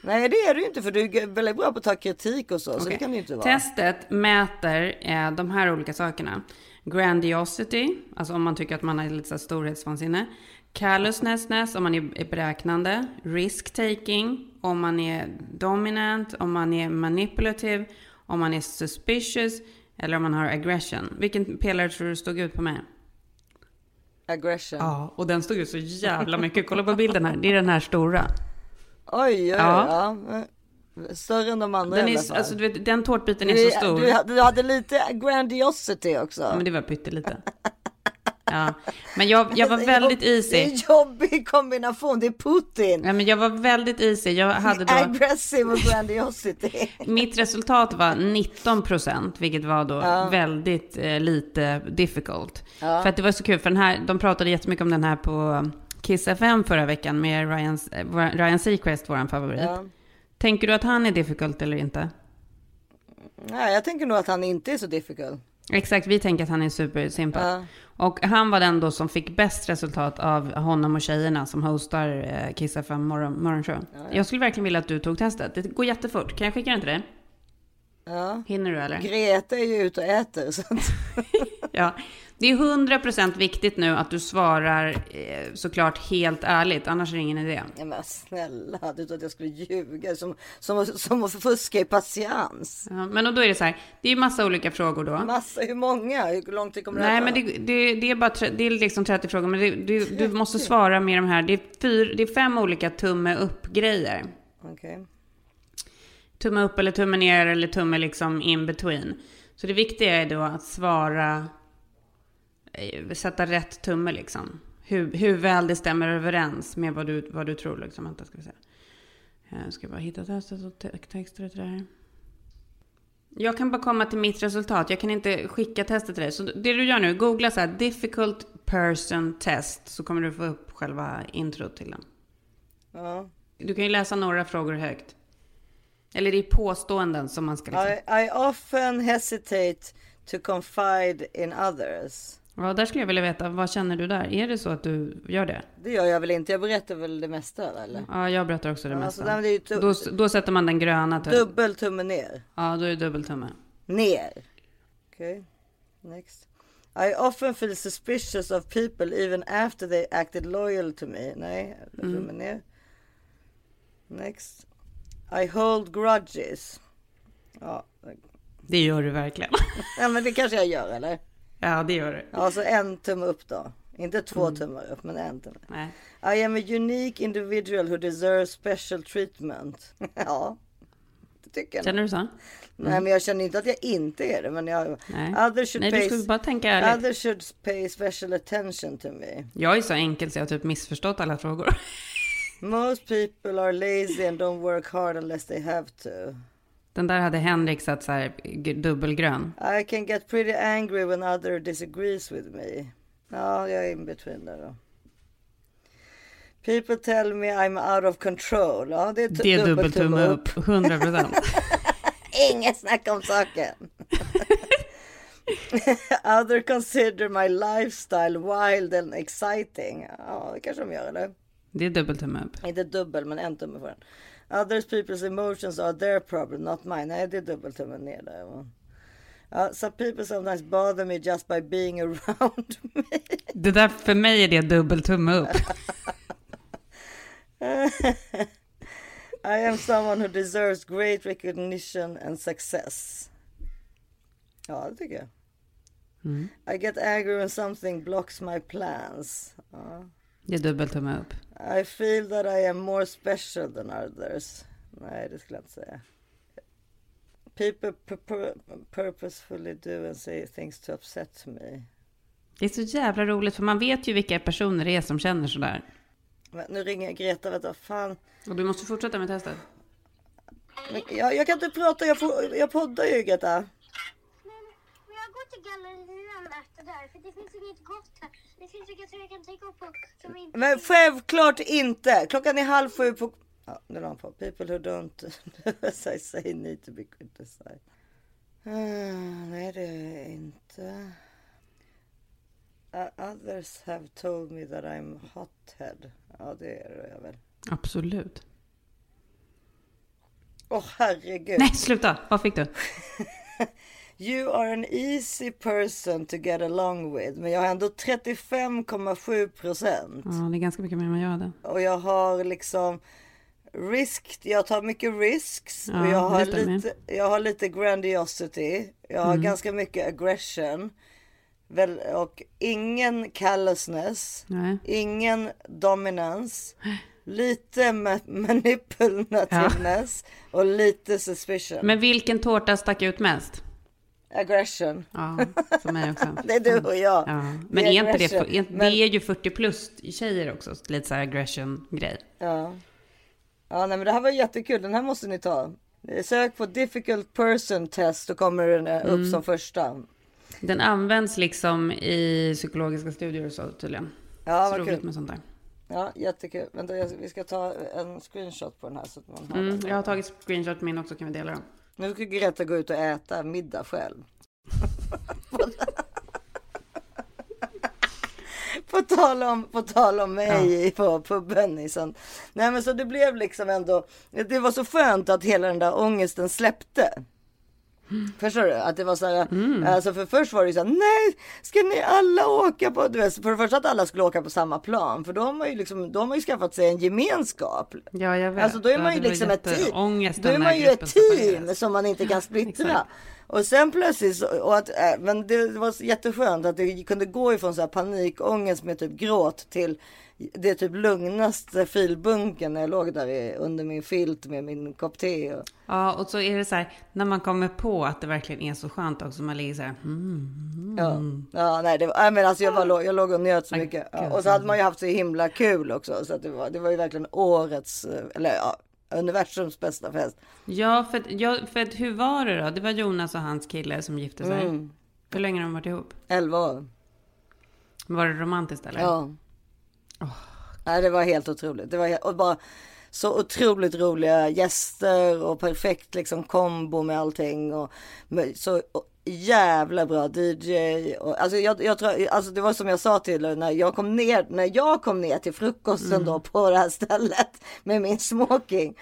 [SPEAKER 1] Nej, det är du inte för du är väldigt bra på att ta kritik och så. Så det kan du inte vara.
[SPEAKER 2] Testet mäter eh, de här olika sakerna. Grandiosity, alltså om man tycker att man har lite så storhetsvansinne. Callousness, om man är är beräknande. Risk-taking, om man är dominant, om man är manipulative, om man är suspicious eller om man har aggression. Vilken pelare tror du stod ut på mig?
[SPEAKER 1] Aggression.
[SPEAKER 2] Ja, och den stod ut så jävla mycket. Kolla på bilden här, det är den här stora.
[SPEAKER 1] Oj, oj,
[SPEAKER 2] Ja.
[SPEAKER 1] ja. Större än de andra
[SPEAKER 2] Den,
[SPEAKER 1] i alla
[SPEAKER 2] är,
[SPEAKER 1] fall.
[SPEAKER 2] alltså, du vet, den tårtbiten är
[SPEAKER 1] du,
[SPEAKER 2] så stor.
[SPEAKER 1] Du, hade- du hade lite grandiosity också.
[SPEAKER 2] Ja, men det var pyttelite. Ja, men jag, jag var väldigt
[SPEAKER 1] Det är
[SPEAKER 2] easy.
[SPEAKER 1] en jobbig kombination, det är Putin.
[SPEAKER 2] Ja, men jag var väldigt easy. Jag hade då,
[SPEAKER 1] Aggressive och grandiosity.
[SPEAKER 2] mitt resultat var 19 procent, vilket var då väldigt eh, lite difficult. För att det var så kul, för den här, de pratade jättemycket om den här på Kiss FM förra veckan med Ryan, eh, Ryan Seacrest, vår favorit.
[SPEAKER 1] Ja.
[SPEAKER 2] Tänker du att han är difficult eller inte?
[SPEAKER 1] Nej, jag tänker nog att han inte är så difficult.
[SPEAKER 2] Exakt, vi tänker att han är supersimpad.
[SPEAKER 1] Ja.
[SPEAKER 2] Och han var den då som fick bäst resultat av honom och tjejerna som hostar eh, Kiss FM morgon, morgonshow. Jag skulle verkligen vilja att du tog testet. Det går jättefort. Kan jag skicka den till dig?
[SPEAKER 1] Ja.
[SPEAKER 2] Hinner du eller?
[SPEAKER 1] Greta är ju ute och äter. Så att,
[SPEAKER 2] Ja. Det är 100% viktigt nu att du svarar eh, såklart helt ärligt, annars är det ingen idé.
[SPEAKER 1] ja, men snälla, du trodde att jag skulle ljuga som, som, som att fuska i patiens.
[SPEAKER 2] Ja, men och då är det så här, det är massa olika frågor då.
[SPEAKER 1] Massa, hur många? Hur lång tid kommer det
[SPEAKER 2] Nej,
[SPEAKER 1] att ta?
[SPEAKER 2] men det, det, det är bara det är liksom 30 frågor, men det, du, du måste svara med de här. Det är, fyr, det är fem olika tumme upp-grejer.
[SPEAKER 1] Okej.
[SPEAKER 2] tumme upp eller tumme ner eller tumme liksom in between. Så det viktiga är då att svara, sätta rätt tumme liksom. Hur, hur väl det stämmer överens med vad du, vad du tror liksom. Vänta, ska vi se. Jag ska bara hitta testet och te- texter till det här. Jag kan bara komma till mitt resultat. Jag kan inte skicka testet till dig. Så det du gör nu, googla så här difficult person test. Så kommer du få upp själva introt till den.
[SPEAKER 1] Ja.
[SPEAKER 2] Du kan ju läsa några frågor högt. Eller det är påståenden som man ska liksom...
[SPEAKER 1] I, I often hesitate to confide in others.
[SPEAKER 2] Ja, där skulle jag vilja veta, vad känner du där? Är det så att du gör det?
[SPEAKER 1] Det gör jag väl inte, jag berättar väl det mesta eller?
[SPEAKER 2] Ja, jag berättar också det
[SPEAKER 1] Ja,
[SPEAKER 2] mesta.
[SPEAKER 1] så där, men det tu-
[SPEAKER 2] då, då sätter man den gröna tummen.
[SPEAKER 1] Dubbel tumme ner.
[SPEAKER 2] Ja, då är det dubbeltumme.
[SPEAKER 1] Ner. Okej. Next. I often feel suspicious of people even after they acted loyal to me. Nej, tumme ner. Next. I hold grudges. Ja,
[SPEAKER 2] Det gör du verkligen.
[SPEAKER 1] ja men det kanske jag gör eller?
[SPEAKER 2] Ja, det gör du.
[SPEAKER 1] Ja, så en tumme upp då. Inte två tummar upp, men en tumme.
[SPEAKER 2] Nej.
[SPEAKER 1] I am a unique individual who deserves special treatment. ja, det tycker jag.
[SPEAKER 2] Känner du så?
[SPEAKER 1] Nej, men jag känner inte att jag inte är det. Men jag,
[SPEAKER 2] Nej.
[SPEAKER 1] others should
[SPEAKER 2] Nej, du
[SPEAKER 1] pay,
[SPEAKER 2] skulle bara tänka ärligt.
[SPEAKER 1] others should pay special attention to me.
[SPEAKER 2] Jag är så enkel så jag har typ missförstått alla frågor.
[SPEAKER 1] Most people are lazy and don't work hard unless they have to.
[SPEAKER 2] Den där hade Henrik satt så här dubbelgrön.
[SPEAKER 1] I can get pretty angry when other disagrees with me. Ja, jag är in between där då. People tell me I'm out of control. Ja, det är,
[SPEAKER 2] Det är dubbeltumme upp, 100 procent.
[SPEAKER 1] Inget snack om saken. Other consider my lifestyle wild and exciting. Ja, det kanske de gör eller?
[SPEAKER 2] Det är dubbeltumme upp.
[SPEAKER 1] Inte dubbel, men en tumme för den. Others people's emotions are their problem, not mine. Nej, det är dubbeltummen ner där. va. Ja, some people sometimes bother me just by being around me.
[SPEAKER 2] Det där, för mig är det dubbeltumme upp.
[SPEAKER 1] I am someone who deserves great recognition and success. Ja, det tycker jag. I get angry when something blocks my plans. Ja.
[SPEAKER 2] Det är dubbeltumme upp.
[SPEAKER 1] I feel that I am more special than others. Nej, det skulle jag inte säga. People pur- purposefully do and say things to upset me.
[SPEAKER 2] Det är så jävla roligt för man vet ju vilka personer det är som känner sådär.
[SPEAKER 1] Men nu ringer Greta, vad fan.
[SPEAKER 2] Och du måste fortsätta med testet.
[SPEAKER 1] Men jag, jag kan inte prata, jag, får, jag poddar ju Greta.
[SPEAKER 4] Men, men jag går till gallerian efter där för det finns inget gott här. Det finns inget som jag kan tänka på som inte
[SPEAKER 1] Men självklart inte. Klockan är halv sju på... Ja, nu la han på. People who don't I say need to be criticized. Ah, nej, det är inte. Uh, others have told me that I'm hothead. Ja, det är jag väl.
[SPEAKER 2] Absolut.
[SPEAKER 1] Åh herregud.
[SPEAKER 2] Nej, sluta! Vad fick du?
[SPEAKER 1] You are an easy person to get along with. Men jag har ändå 35,7 procent.
[SPEAKER 2] Ja, det är ganska mycket mer än vad jag hade.
[SPEAKER 1] Och jag har liksom risk. Jag tar mycket risks.
[SPEAKER 2] Ja,
[SPEAKER 1] och jag har, lite, jag har lite grandiosity. Jag har
[SPEAKER 2] Mm.
[SPEAKER 1] ganska mycket aggression. Väl, och ingen callousness.
[SPEAKER 2] Nej.
[SPEAKER 1] Ingen dominans. Lite ma- manipulativeness. Och lite suspicion.
[SPEAKER 2] Men vilken tårta stack ut mest?
[SPEAKER 1] Aggression.
[SPEAKER 2] Ja, för mig också.
[SPEAKER 1] Det är du och jag.
[SPEAKER 2] Ja.
[SPEAKER 1] Det
[SPEAKER 2] Men
[SPEAKER 1] är
[SPEAKER 2] är inte det, är,
[SPEAKER 1] Men-
[SPEAKER 2] det är ju 40 plus tjejer också, lite så här aggression-grej.
[SPEAKER 1] Ja. Ja, nej, men det här var jättekul. Den här måste ni ta. Sök på difficult person test så kommer den upp
[SPEAKER 2] Mm.
[SPEAKER 1] som första.
[SPEAKER 2] Den används liksom i psykologiska studier och så tydligen.
[SPEAKER 1] Ja,
[SPEAKER 2] så
[SPEAKER 1] vad
[SPEAKER 2] roligt
[SPEAKER 1] kul.
[SPEAKER 2] med sånt där.
[SPEAKER 1] Ja, jättekul. Vänta, vi ska ta en screenshot på den här så att man har
[SPEAKER 2] Mm,
[SPEAKER 1] den.
[SPEAKER 2] jag har tagit screenshot min också, kan vi dela dem.
[SPEAKER 1] Nu ska Greta gå ut och äta middag själv. på, tal om, på tal om mig på puben. sånt. Nej men så det blev liksom ändå. Det var så skönt att hela den där ångesten släppte. Förstår du? Att det var så här, alltså för först var det ju så här, nej, ska ni alla åka på, du vet, för det första att alla skulle åka på samma plan, för då har man ju liksom, då har man ju skaffat sig en gemenskap.
[SPEAKER 2] Ja, jag vet.
[SPEAKER 1] Alltså då är man ju liksom ett team. Då är man ju ett team som man inte kan splittra. Och sen plötsligt, och att, äh, men det var jätteskönt att det kunde gå ifrån så här panikångest med typ gråt till det typ lugnaste filbunken när jag låg där under min filt med min kopp te. Och,
[SPEAKER 2] Ja, och så är det så här, när man kommer på att det verkligen är så skönt också, man ligger så här, mm,
[SPEAKER 1] ja, ja, nej, det var, men alltså jag, var, låg- jag låg och njöt så
[SPEAKER 2] Aj,
[SPEAKER 1] mycket. Ja, och så hade man ju haft så himla kul också. Så det, var, det var ju verkligen årets, eller ja, universums bästa fest.
[SPEAKER 2] Ja, för, ja, för att, hur var det då? Det var Jonas och hans kille som gifte sig.
[SPEAKER 1] Mm.
[SPEAKER 2] Hur länge har de varit ihop?
[SPEAKER 1] 11 år.
[SPEAKER 2] Var det romantiskt eller?
[SPEAKER 1] Ja. Nej, det var helt otroligt. Det var och bara så otroligt roliga gäster och perfekt liksom kombo med allting och med, så och jävla bra DJ. Och, alltså, jag, jag tror, alltså det var som jag sa till när jag kom ner, när jag kom ner till frukosten då på det här stället med min smoking.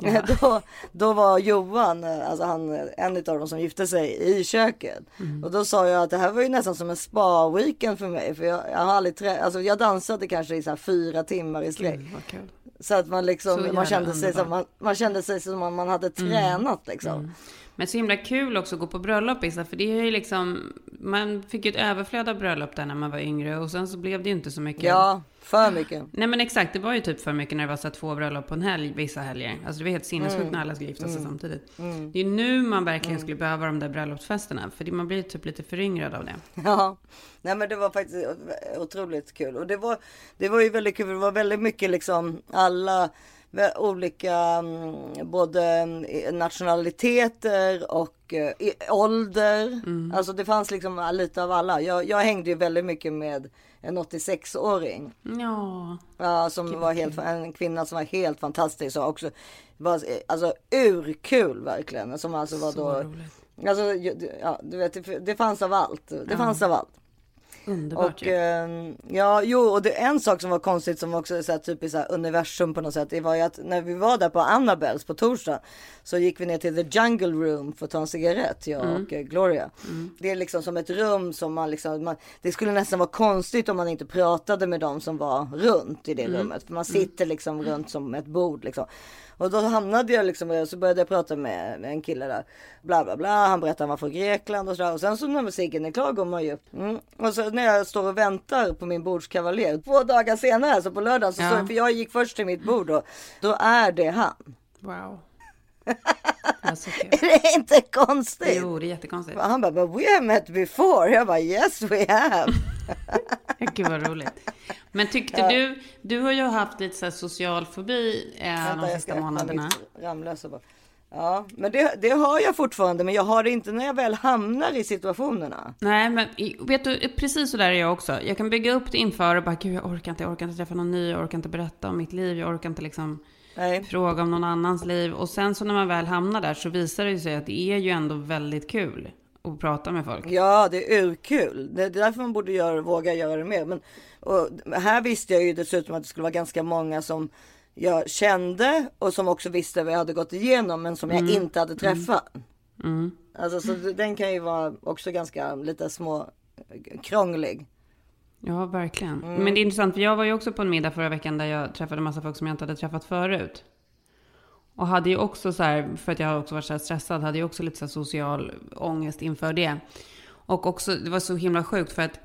[SPEAKER 1] Då, då var Johan, alltså han, en av dem som gifte sig i köket. Och då sa jag att det här var ju nästan som en spa-weekend för mig. För jag, jag har aldrig trä, alltså jag dansade kanske i så fyra timmar i sträck. Så att man liksom, man kände, sig som, man, man kände sig som om man hade tränat liksom.
[SPEAKER 2] Men så himla kul också att gå på bröllop Issa, för det är ju liksom, man fick ju ett överflöd av bröllop där när man var yngre och sen så blev det ju inte så mycket.
[SPEAKER 1] Ja, för mycket.
[SPEAKER 2] Nej men exakt, det var ju typ för mycket när det var så två bröllop på en helg vissa helger. Alltså det var helt sinnessjukt
[SPEAKER 1] Mm.
[SPEAKER 2] när alla skulle gifta sig samtidigt. Det är nu man verkligen skulle behöva de där bröllopsfesterna, för man blir typ lite föryngrad av det.
[SPEAKER 1] Ja, nej men det var faktiskt otroligt kul. Och det var, det var ju väldigt kul, det var väldigt mycket liksom alla olika, mm, både mm, nationaliteter och eh, ålder. Alltså det fanns liksom lite av alla. Jag, jag hängde ju väldigt mycket med en 86-åring.
[SPEAKER 2] Ja,
[SPEAKER 1] Ja, som var helt, en kvinna som var helt fantastisk och också var eh, alltså urkul verkligen. Som alltså var
[SPEAKER 2] så
[SPEAKER 1] då,
[SPEAKER 2] roligt.
[SPEAKER 1] alltså ja, du vet, det, det fanns av allt. Det fanns av allt.
[SPEAKER 2] Underbart
[SPEAKER 1] Och
[SPEAKER 2] ju.
[SPEAKER 1] eh, ja, jo, och det en sak som var konstigt som också är så här, typiskt så här, universum på något sätt. Det var ju att när vi var där på Annabels på torsdag så gick vi ner till the jungle room för att ta en cigarett, jag
[SPEAKER 2] Mm.
[SPEAKER 1] och eh, Gloria. Det är liksom som ett rum som man liksom, man, det skulle nästan vara konstigt om man inte pratade med dem som var runt i det
[SPEAKER 2] Mm.
[SPEAKER 1] rummet. För man sitter liksom runt som ett bord liksom. Och då hamnade jag liksom, så började jag prata med, med en kille där. Bla bla bla, han berättade han var från Grekland och sådär. Och sen så när musiken är klar går man ju upp. Mm. Och så när jag står och väntar på min bordskavaljer. Två dagar senare, alltså på lördagen, så
[SPEAKER 2] Ja.
[SPEAKER 1] jag, för jag gick först till mitt bord då. Då är det han.
[SPEAKER 2] Wow.
[SPEAKER 1] Är det inte konstigt?
[SPEAKER 2] Jo, det är jättekonstigt.
[SPEAKER 1] Han bara, but we have met before. Jag bara, yes we have.
[SPEAKER 2] Gud vad roligt. Men tyckte du, du har ju haft lite så här social fobi eh, de
[SPEAKER 1] Vänta, jag
[SPEAKER 2] sista månaderna.
[SPEAKER 1] Ramlösa bara. Ja, men det, det har jag fortfarande, men jag har det inte när jag väl hamnar i situationerna.
[SPEAKER 2] Nej, men vet du, precis så där är jag också. Jag kan bygga upp det inför och bara, gud jag orkar inte, jag orkar inte träffa någon ny, jag orkar inte berätta om mitt liv, jag orkar inte liksom
[SPEAKER 1] Nej.
[SPEAKER 2] fråga om någon annans liv. Och sen så när man väl hamnar där så visar det sig att det är ju ändå väldigt kul att prata med folk.
[SPEAKER 1] Ja, det är urkul. Det är därför man borde göra, våga göra det mer. Men, här visste jag ju dessutom att det skulle vara ganska många som jag kände och som också visste vad jag hade gått igenom men som jag inte hade träffat.
[SPEAKER 2] Mm.
[SPEAKER 1] Alltså så den kan ju vara också ganska lite små krånglig.
[SPEAKER 2] Ja, verkligen.
[SPEAKER 1] Mm.
[SPEAKER 2] Men det är intressant, för jag var ju också på en middag förra veckan där jag träffade massa folk som jag inte hade träffat förut. Och hade ju också så här, för att jag har också varit så här stressad, hade ju också lite så här social ångest inför det. Och också, det var så himla sjukt för att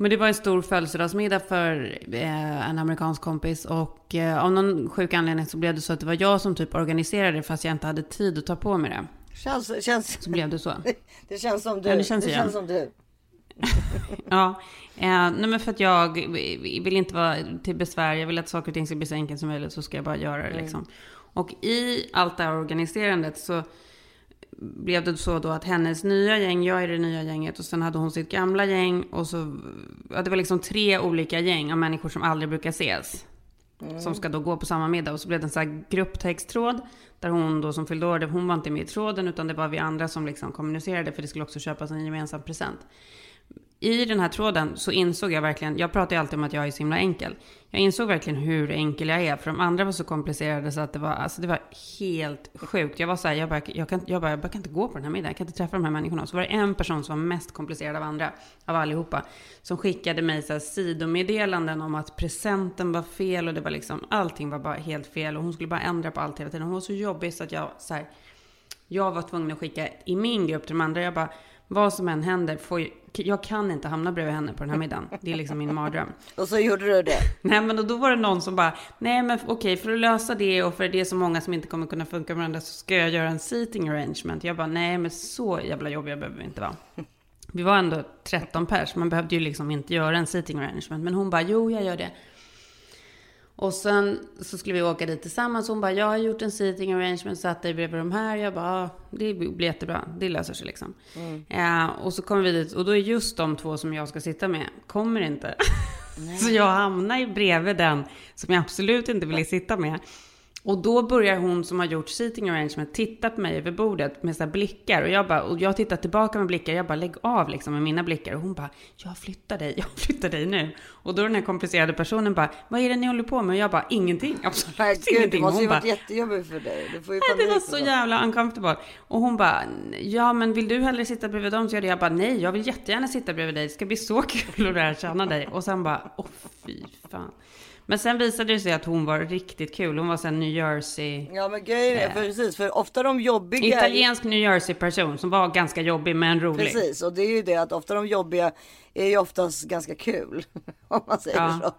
[SPEAKER 2] men det var en stor födelsedagsmiddag för eh, en amerikansk kompis och eh, av någon sjuk anledning så blev det så att det var jag som typ organiserade det fast jag inte hade tid att ta på mig det.
[SPEAKER 1] Känns, känns,
[SPEAKER 2] Så blev det så.
[SPEAKER 1] det känns som du.
[SPEAKER 2] Ja, det känns
[SPEAKER 1] det
[SPEAKER 2] igen.
[SPEAKER 1] känns som du.
[SPEAKER 2] Ja, eh, nej men för att jag vill inte vara till besvär. Jag vill att saker och ting ska bli så enkelt som möjligt så ska jag bara göra det liksom. Och i allt det här organiserandet så blev det så då att hennes nya gäng, jag är det nya gänget och sen hade hon sitt gamla gäng och så, ja det var liksom tre olika gäng av människor som aldrig brukar ses. Som ska då gå på samma middag och så blev det en sån här grupptexttråd där hon då som fyllde år, hon var inte med i tråden utan det var vi andra som liksom kommunicerade för det skulle också köpas en gemensam present i den här tråden så insåg jag verkligen, jag pratar ju alltid om att jag är så himla enkel. Jag insåg verkligen hur enkel jag är, för de andra var så komplicerade så att det var, alltså det var helt sjukt. Jag var så här, jag bara, jag kan, jag bara, jag bara kan inte gå på den här middagen, jag kan inte träffa de här människorna. Så var det en person som var mest komplicerad av andra, av allihopa, som skickade mig så här sidomeddelanden om att presenten var fel och det var liksom, allting var bara helt fel och hon skulle bara ändra på allt hela tiden. Hon var så jobbig så att jag så här, jag var tvungen att skicka i min grupp till de andra, jag bara, vad som än händer, får jag, jag kan inte hamna bredvid henne på den här middagen. Det är liksom min mardröm.
[SPEAKER 1] Och så gjorde du det.
[SPEAKER 2] Nej men och då var det någon som bara, nej men okej för att lösa det och för det är så många som inte kommer kunna funka med varandra så ska jag göra en seating arrangement. Jag bara, nej men så jävla jobbiga behöver vi inte vara. Vi var ändå 13 pers, man behövde ju liksom inte göra en seating arrangement. Men hon bara, jo jag gör det. Och sen så skulle vi åka dit tillsammans. Hon bara, jag har gjort en seating arrangement, satt dig bredvid de här. Jag bara, ja, det blir jättebra, det löser sig liksom. Eh, och så kommer vi dit och då är just de två som jag ska sitta med, kommer inte. så jag hamnar ju bredvid den som jag absolut inte ville sitta med. Och då börjar hon som har gjort seating arrangement titta på mig över bordet med så här blickar. Och jag, bara, och jag tittar tillbaka med blickar. Jag bara, lägg av liksom med mina blickar. Och hon bara, jag flyttar dig, jag flyttar dig nu. Och då den här komplicerade personen bara, vad är det ni håller på med? Och jag bara, ingenting, absolut
[SPEAKER 1] Nej, gud, det
[SPEAKER 2] ingenting.
[SPEAKER 1] måste ju
[SPEAKER 2] Hon bara,
[SPEAKER 1] varit jättejobbigt för dig. Du får ju
[SPEAKER 2] Nej, det var så jävla uncomfortable. Och hon bara, ja men vill du hellre sitta bredvid dem? Så jag, det. jag bara, nej jag vill jättegärna sitta bredvid dig. Det ska bli så kul att lära känna dig. Och sen bara, åh fy fan. Men sen visade det sig att hon var riktigt kul. Hon var sen New Jersey.
[SPEAKER 1] Ja men grejen är, precis, för ofta de jobbiga...
[SPEAKER 2] Italiensk New Jersey-person som var ganska jobbig men rolig.
[SPEAKER 1] Precis, och det är ju det att ofta de jobbiga är ju oftast ganska kul. Om man säger
[SPEAKER 2] Ja.
[SPEAKER 1] så.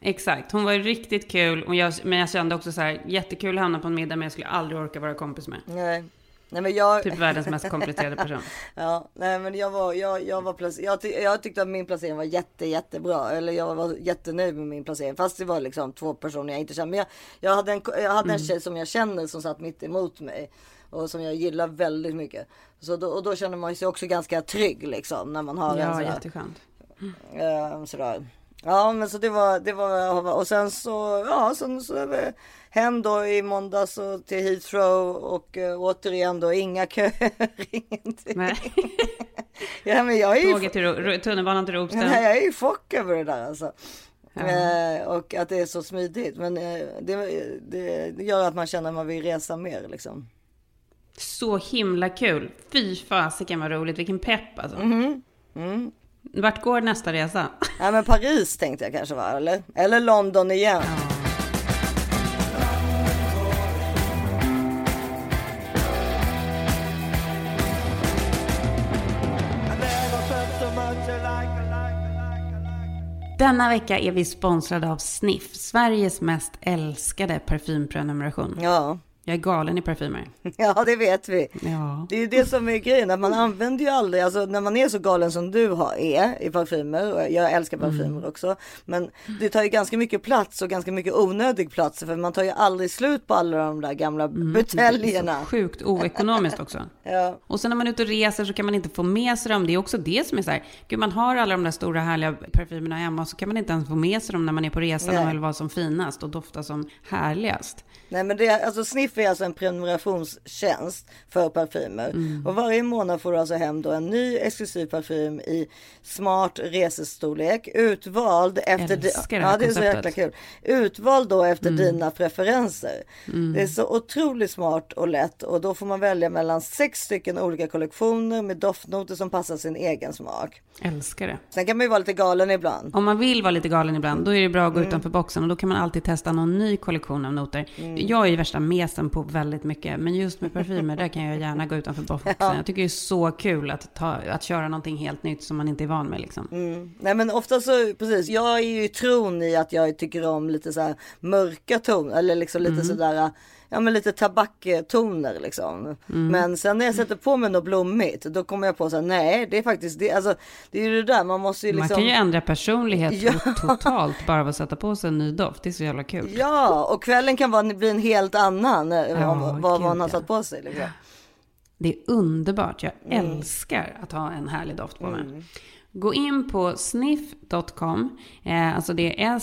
[SPEAKER 2] Exakt, hon var ju riktigt kul. Och jag, men jag kände också så här, jättekul att hamna på en middag men jag skulle aldrig orka vara kompis med.
[SPEAKER 1] Nej. Nej men jag...
[SPEAKER 2] Typ världens mest komplicerade person.
[SPEAKER 1] Ja, nej men jag var, jag, jag var placer, jag, ty, jag tyckte att min placering var jätte, jättebra. Eller jag var jättenöjd med min placering. Fast det var liksom två personer jag inte kände. Men jag, jag hade, en, jag hade en tjej som jag känner som satt mitt emot mig. Och som jag gillar väldigt mycket. Så då, och då känner man sig också ganska trygg liksom. När man har en
[SPEAKER 2] Ja,
[SPEAKER 1] sån här,
[SPEAKER 2] jätteskönt.
[SPEAKER 1] eh, sådär. Ja men så det var, det var, och sen så, ja sen så hem då i måndags och till Heathrow och uh, återigen då inga köer, ingenting.
[SPEAKER 2] Nej.
[SPEAKER 1] Ja men jag är ju,
[SPEAKER 2] Tåget till, tunnelbanan till Ropsten.
[SPEAKER 1] nej, jag är ju chock över det där alltså.
[SPEAKER 2] Ja.
[SPEAKER 1] Eh, och att det är så smidigt. Men eh, det, det, gör att man känner att man vill resa mer liksom.
[SPEAKER 2] Så himla kul. Fy fasiken vad roligt. Vilken pepp alltså.
[SPEAKER 1] Mhm. Mm.
[SPEAKER 2] Vart går nästa resa?
[SPEAKER 1] Ja men Paris tänkte jag kanske va, eller? Eller London igen.
[SPEAKER 2] Denna vecka är vi sponsrade av Sniff, Sveriges mest älskade parfymprenumeration.
[SPEAKER 1] Ja.
[SPEAKER 2] Jag är galen i parfymer.
[SPEAKER 1] ja, det vet vi.
[SPEAKER 2] Ja.
[SPEAKER 1] Det är det som är grejen, att man använder ju aldrig, alltså när man är så galen som du har, är i parfymer, och jag älskar parfymer
[SPEAKER 2] Mm.
[SPEAKER 1] också, men det tar ju ganska mycket plats och ganska mycket onödig plats, för man tar ju aldrig slut på alla de där gamla
[SPEAKER 2] Mm.
[SPEAKER 1] buteljerna.
[SPEAKER 2] Sjukt oekonomiskt också.
[SPEAKER 1] Ja.
[SPEAKER 2] Och sen när man är ute och reser så kan man inte få med sig dem. Det är också det som är så här, gud man har alla de där stora härliga parfymerna hemma så kan man inte ens få med sig dem när man är på resan
[SPEAKER 1] Nej.
[SPEAKER 2] och vill vara som finast och dofta som härligast.
[SPEAKER 1] Nej men det, alltså Sniff Sniff är alltså en prenumerationstjänst för parfymer.
[SPEAKER 2] Mm.
[SPEAKER 1] Och varje månad får du alltså hem då en ny exklusiv parfym i smart resestorlek. Utvald efter...
[SPEAKER 2] Älskar det här
[SPEAKER 1] ja, det är så jäkla kul. Utvald då efter
[SPEAKER 2] Mm.
[SPEAKER 1] dina preferenser. Det är så otroligt smart och lätt och då får man välja mellan sex stycken olika kollektioner med doftnoter som passar sin egen smak.
[SPEAKER 2] Älskar det.
[SPEAKER 1] Sen kan man ju vara lite galen ibland.
[SPEAKER 2] Om man vill vara lite galen ibland, då är det bra att gå
[SPEAKER 1] Mm.
[SPEAKER 2] utanför boxen och då kan man alltid testa någon ny kollektion av noter.
[SPEAKER 1] Mm.
[SPEAKER 2] Jag är ju värsta mesen på väldigt mycket, men just med parfymer, där kan jag gärna gå utanför boxen. Jag tycker det är så kul att, ta, att köra någonting helt nytt som man inte är van med liksom.
[SPEAKER 1] Mm. Nej men ofta så, precis, jag är ju i tron i att jag tycker om lite så här mörka toner eller liksom lite sådär, ja men lite tabaktoner liksom. Men sen när jag sätter på mig något blommigt, då kommer jag på så här, nej det är faktiskt det, alltså det är ju det där, man måste ju
[SPEAKER 2] Man
[SPEAKER 1] liksom.
[SPEAKER 2] kan ju ändra personlighet
[SPEAKER 1] Ja.
[SPEAKER 2] totalt bara av att sätta på sig en ny doft. Det är så jävla kul.
[SPEAKER 1] Ja, och kvällen kan vara, bli en helt annan, om, vad man har satt på sig. Liksom.
[SPEAKER 2] Det är underbart. Jag
[SPEAKER 1] Mm.
[SPEAKER 2] älskar att ha en härlig doft på mig. Gå in på sniff.com, eh, alltså det är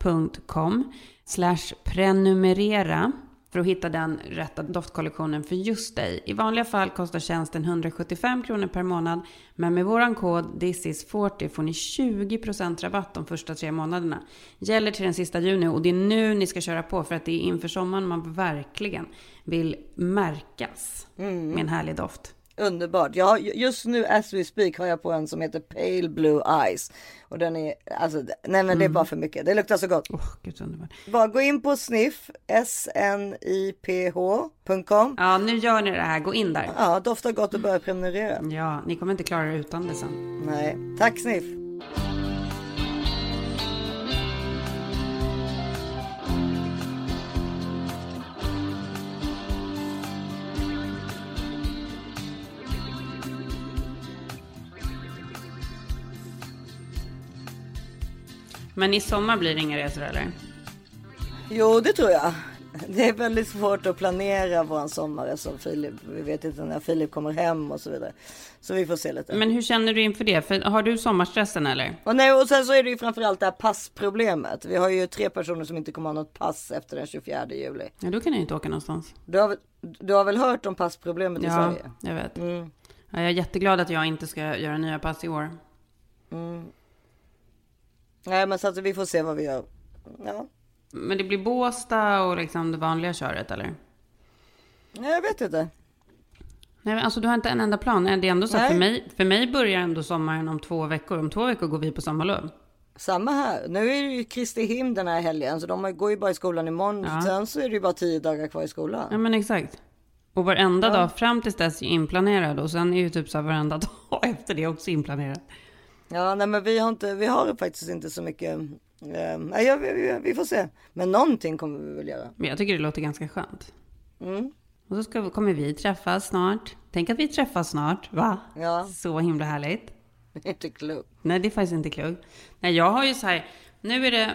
[SPEAKER 2] sniph.com slash prenumerera för att hitta den rätta doftkollektionen för just dig. I vanliga fall kostar tjänsten 175 kronor per månad, men med våran kod thisis40 får ni 20% rabatt de första tre månaderna. Gäller till den sista juni och det är nu ni ska köra på för att det är inför sommaren man verkligen vill märkas med en härlig doft.
[SPEAKER 1] Underbart. Jag har, just nu as we speak har jag på en som heter Pale Blue Eyes. Och den är, alltså, nej men det är bara för mycket. Det luktar så gott.
[SPEAKER 2] Åh, gud.
[SPEAKER 1] Bara gå in på sniff, sniph.com.
[SPEAKER 2] Ja, nu gör ni det här. Gå in där.
[SPEAKER 1] Ja, doftar gott och börja prenumerera.
[SPEAKER 2] Ja, ni kommer inte klara er utan det sen.
[SPEAKER 1] Nej, tack Sniff.
[SPEAKER 2] Men i sommar blir det inga resor eller?
[SPEAKER 1] Jo, det tror jag. Det är väldigt svårt att planera våran sommar som Filip. Vi vet inte när Filip kommer hem och så vidare. Så vi får se lite.
[SPEAKER 2] Men hur känner du inför det? För har du sommarstressen eller?
[SPEAKER 1] Och, nej, och sen så är det ju framförallt det här passproblemet. Vi har ju tre personer som inte kommer ha något pass efter den 24 juli.
[SPEAKER 2] Ja, då kan jag inte åka någonstans.
[SPEAKER 1] Du har, väl- du har väl hört om passproblemet i
[SPEAKER 2] Ja,
[SPEAKER 1] Sverige?
[SPEAKER 2] jag vet.
[SPEAKER 1] Mm.
[SPEAKER 2] Ja, jag är jätteglad att jag inte ska göra nya pass i år.
[SPEAKER 1] Nej, men så att vi får se vad vi gör. Ja,
[SPEAKER 2] Men det blir Båstad och liksom det vanliga köret eller?
[SPEAKER 1] Nej, jag vet inte.
[SPEAKER 2] Nej, men alltså du har inte en enda plan. Det är ändå så att för mig, för mig börjar ändå sommaren om två veckor. Om två veckor går vi på sommarlov.
[SPEAKER 1] Samma här. Nu är det ju Kristi him den här helgen, så de går ju bara i skolan imorgon.
[SPEAKER 2] Ja.
[SPEAKER 1] Sen så är det ju bara tio dagar kvar i skolan.
[SPEAKER 2] Ja, men exakt. Och varenda dag fram tills dess är inplanerad. Och sen är ju typ så här varenda dag efter det också inplanerad.
[SPEAKER 1] Ja, nej, men vi har inte, vi har faktiskt inte så mycket. Eh, ja, vi, vi, vi får se. Men någonting kommer vi väl göra.
[SPEAKER 2] Men jag tycker det låter ganska skönt.
[SPEAKER 1] Mm.
[SPEAKER 2] Och så ska, kommer vi träffas snart. Tänk att vi träffas snart, va?
[SPEAKER 1] Ja.
[SPEAKER 2] Så himla härligt.
[SPEAKER 1] Det är inte klokt.
[SPEAKER 2] Nej, det är faktiskt inte klokt. Nej, jag har ju så här, nu är det,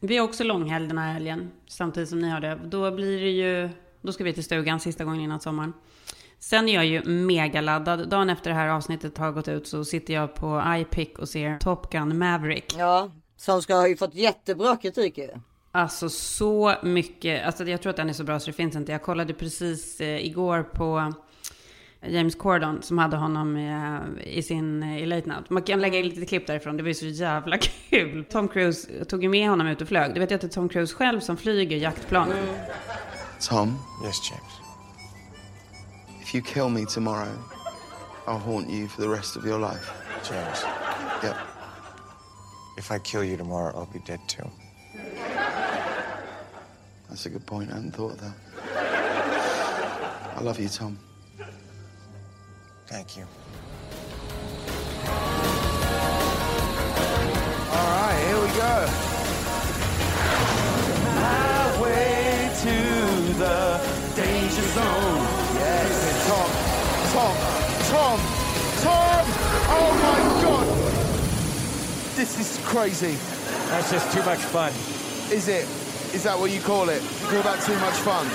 [SPEAKER 2] vi har också långhelg den här helgen, samtidigt som ni har det. Då blir det ju, då ska vi till stugan sista gången innan sommaren. Sen är jag ju megaladdad. Dagen efter det här avsnittet har gått ut så sitter jag på iPic och ser Top Gun Maverick.
[SPEAKER 1] Ja, som ska ha ju fått jättebra kritik ju.
[SPEAKER 2] Alltså så mycket, alltså jag tror att den är så bra så det finns inte. Jag kollade precis eh, igår på James Corden som hade honom eh, i sin eh, i Late Night. Man kan lägga in lite klipp därifrån, det var ju så jävla kul. Tom Cruise tog ju med honom ut och flög. Du vet ju att det är Tom Cruise själv som flyger jaktplan.
[SPEAKER 5] Tom,
[SPEAKER 6] Yes, James.
[SPEAKER 5] If you kill me tomorrow, I'll haunt you for the rest of your life.
[SPEAKER 6] James,
[SPEAKER 5] Yep.
[SPEAKER 6] if I kill you tomorrow, I'll be dead too.
[SPEAKER 5] That's a good point. I hadn't thought of that. I love you, Tom.
[SPEAKER 6] Thank you. This is crazy.
[SPEAKER 7] That's just too much fun.
[SPEAKER 5] Is it? Is that what you call it? You call that too much fun?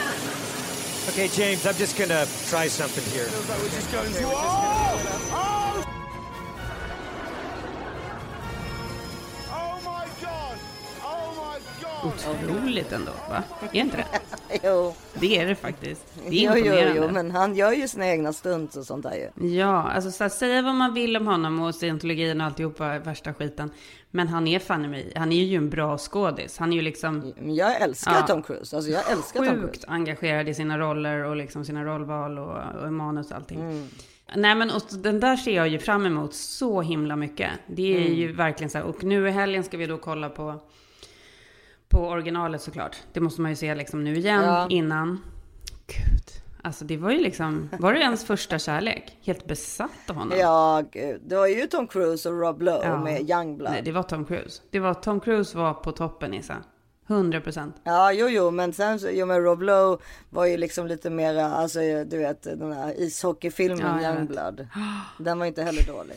[SPEAKER 7] Okay, James, I'm just gonna try something here.
[SPEAKER 5] Feels like we're just going to. Oh! Oh! Oh my God! Oh my God!
[SPEAKER 2] otroligt ändå, va? Är inte det?
[SPEAKER 1] Jo,
[SPEAKER 2] Det är det faktiskt. Det är
[SPEAKER 1] jo, jo, jo, men han gör ju sina egna stunts och sånt där ju.
[SPEAKER 2] Ja, alltså så här, säga vad man vill om honom och scientologin och alltihopa, värsta skiten. Men han är fan i mig, han är ju en bra skådis. Han är ju liksom
[SPEAKER 1] jag älskar
[SPEAKER 2] Ja.
[SPEAKER 1] Tom Cruise. Alltså jag älskar Tom
[SPEAKER 2] sjukt
[SPEAKER 1] Cruise.
[SPEAKER 2] engagerad i sina roller och liksom sina rollval och, och manus och allting.
[SPEAKER 1] Mm.
[SPEAKER 2] Nej men och den där ser jag ju fram emot så himla mycket. Det är
[SPEAKER 1] Mm.
[SPEAKER 2] ju verkligen så här, och nu i helgen ska vi då kolla på på originalet såklart. Det måste man ju se liksom nu igen
[SPEAKER 1] Ja.
[SPEAKER 2] innan. Gud, alltså det var ju liksom, var det ens första kärlek? Helt besatt av honom.
[SPEAKER 1] Ja, gud. Det var ju Tom Cruise och Rob Lowe
[SPEAKER 2] Ja.
[SPEAKER 1] med Youngblood.
[SPEAKER 2] Nej, det var Tom Cruise. Det var Tom Cruise var på toppen Issa. 100 procent.
[SPEAKER 1] Ja, jo, jo, men sen så, jo, men Rob Lowe var ju liksom lite mera, alltså du vet den här ishockeyfilmen
[SPEAKER 2] Ja.
[SPEAKER 1] Youngblood. Den var inte heller dålig.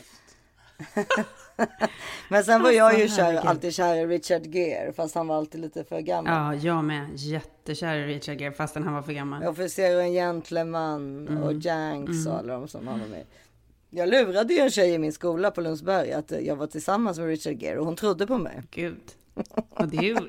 [SPEAKER 1] men sen var jag ju kär, alltid kär i Richard Gere, fast han var alltid lite för gammal.
[SPEAKER 2] Ja, jag med. Jättekär i Richard Gere fastän han var för gammal.
[SPEAKER 1] Officer och en gentleman
[SPEAKER 2] Mm.
[SPEAKER 1] och Janks och alla de som han var med. Jag lurade ju en tjej i min skola på Lundsberg att jag var tillsammans med Richard Gere och hon trodde på mig.
[SPEAKER 2] Gud. Och det är ju...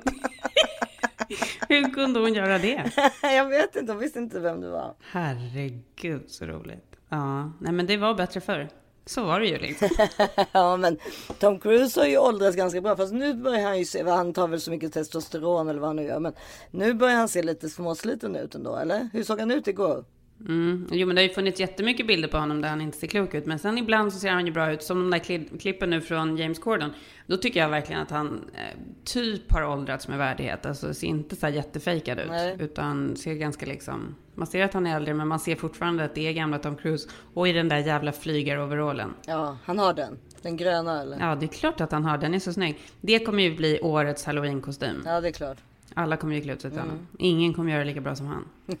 [SPEAKER 2] Hur kunde hon göra det?
[SPEAKER 1] jag vet inte, hon visste inte vem det var.
[SPEAKER 2] Herregud så roligt. Ja, nej men det var bättre förr. Så var det ju liksom.
[SPEAKER 1] ja, men Tom Cruise har ju åldrats ganska bra. Fast nu börjar han ju se, han tar väl så mycket testosteron eller vad han nu gör. Men nu börjar han se lite småsliten ut ändå, eller? Hur såg han ut igår?
[SPEAKER 2] Mm. Jo men det har ju funnits jättemycket bilder på honom där han inte ser klok ut. Men sen ibland så ser han ju bra ut. Som de där kli- klippen nu från James Corden. Då tycker jag verkligen att han eh, typ har åldrats med värdighet. Alltså ser inte så här jättefejkad ut.
[SPEAKER 1] Nej.
[SPEAKER 2] Utan ser ganska liksom... Man ser att han är äldre men man ser fortfarande att det är gamla Tom Cruise. Och i den där jävla flygaroverallen.
[SPEAKER 1] Ja, han har den. Den gröna eller? Ja,
[SPEAKER 2] Ja det är klart att han har. Den är så snygg. Det kommer ju bli årets halloween-kostym.
[SPEAKER 1] det är klart.
[SPEAKER 2] Alla kommer ju klä ut sig till
[SPEAKER 1] Mm.
[SPEAKER 2] honom. Ingen kommer göra det lika bra som han.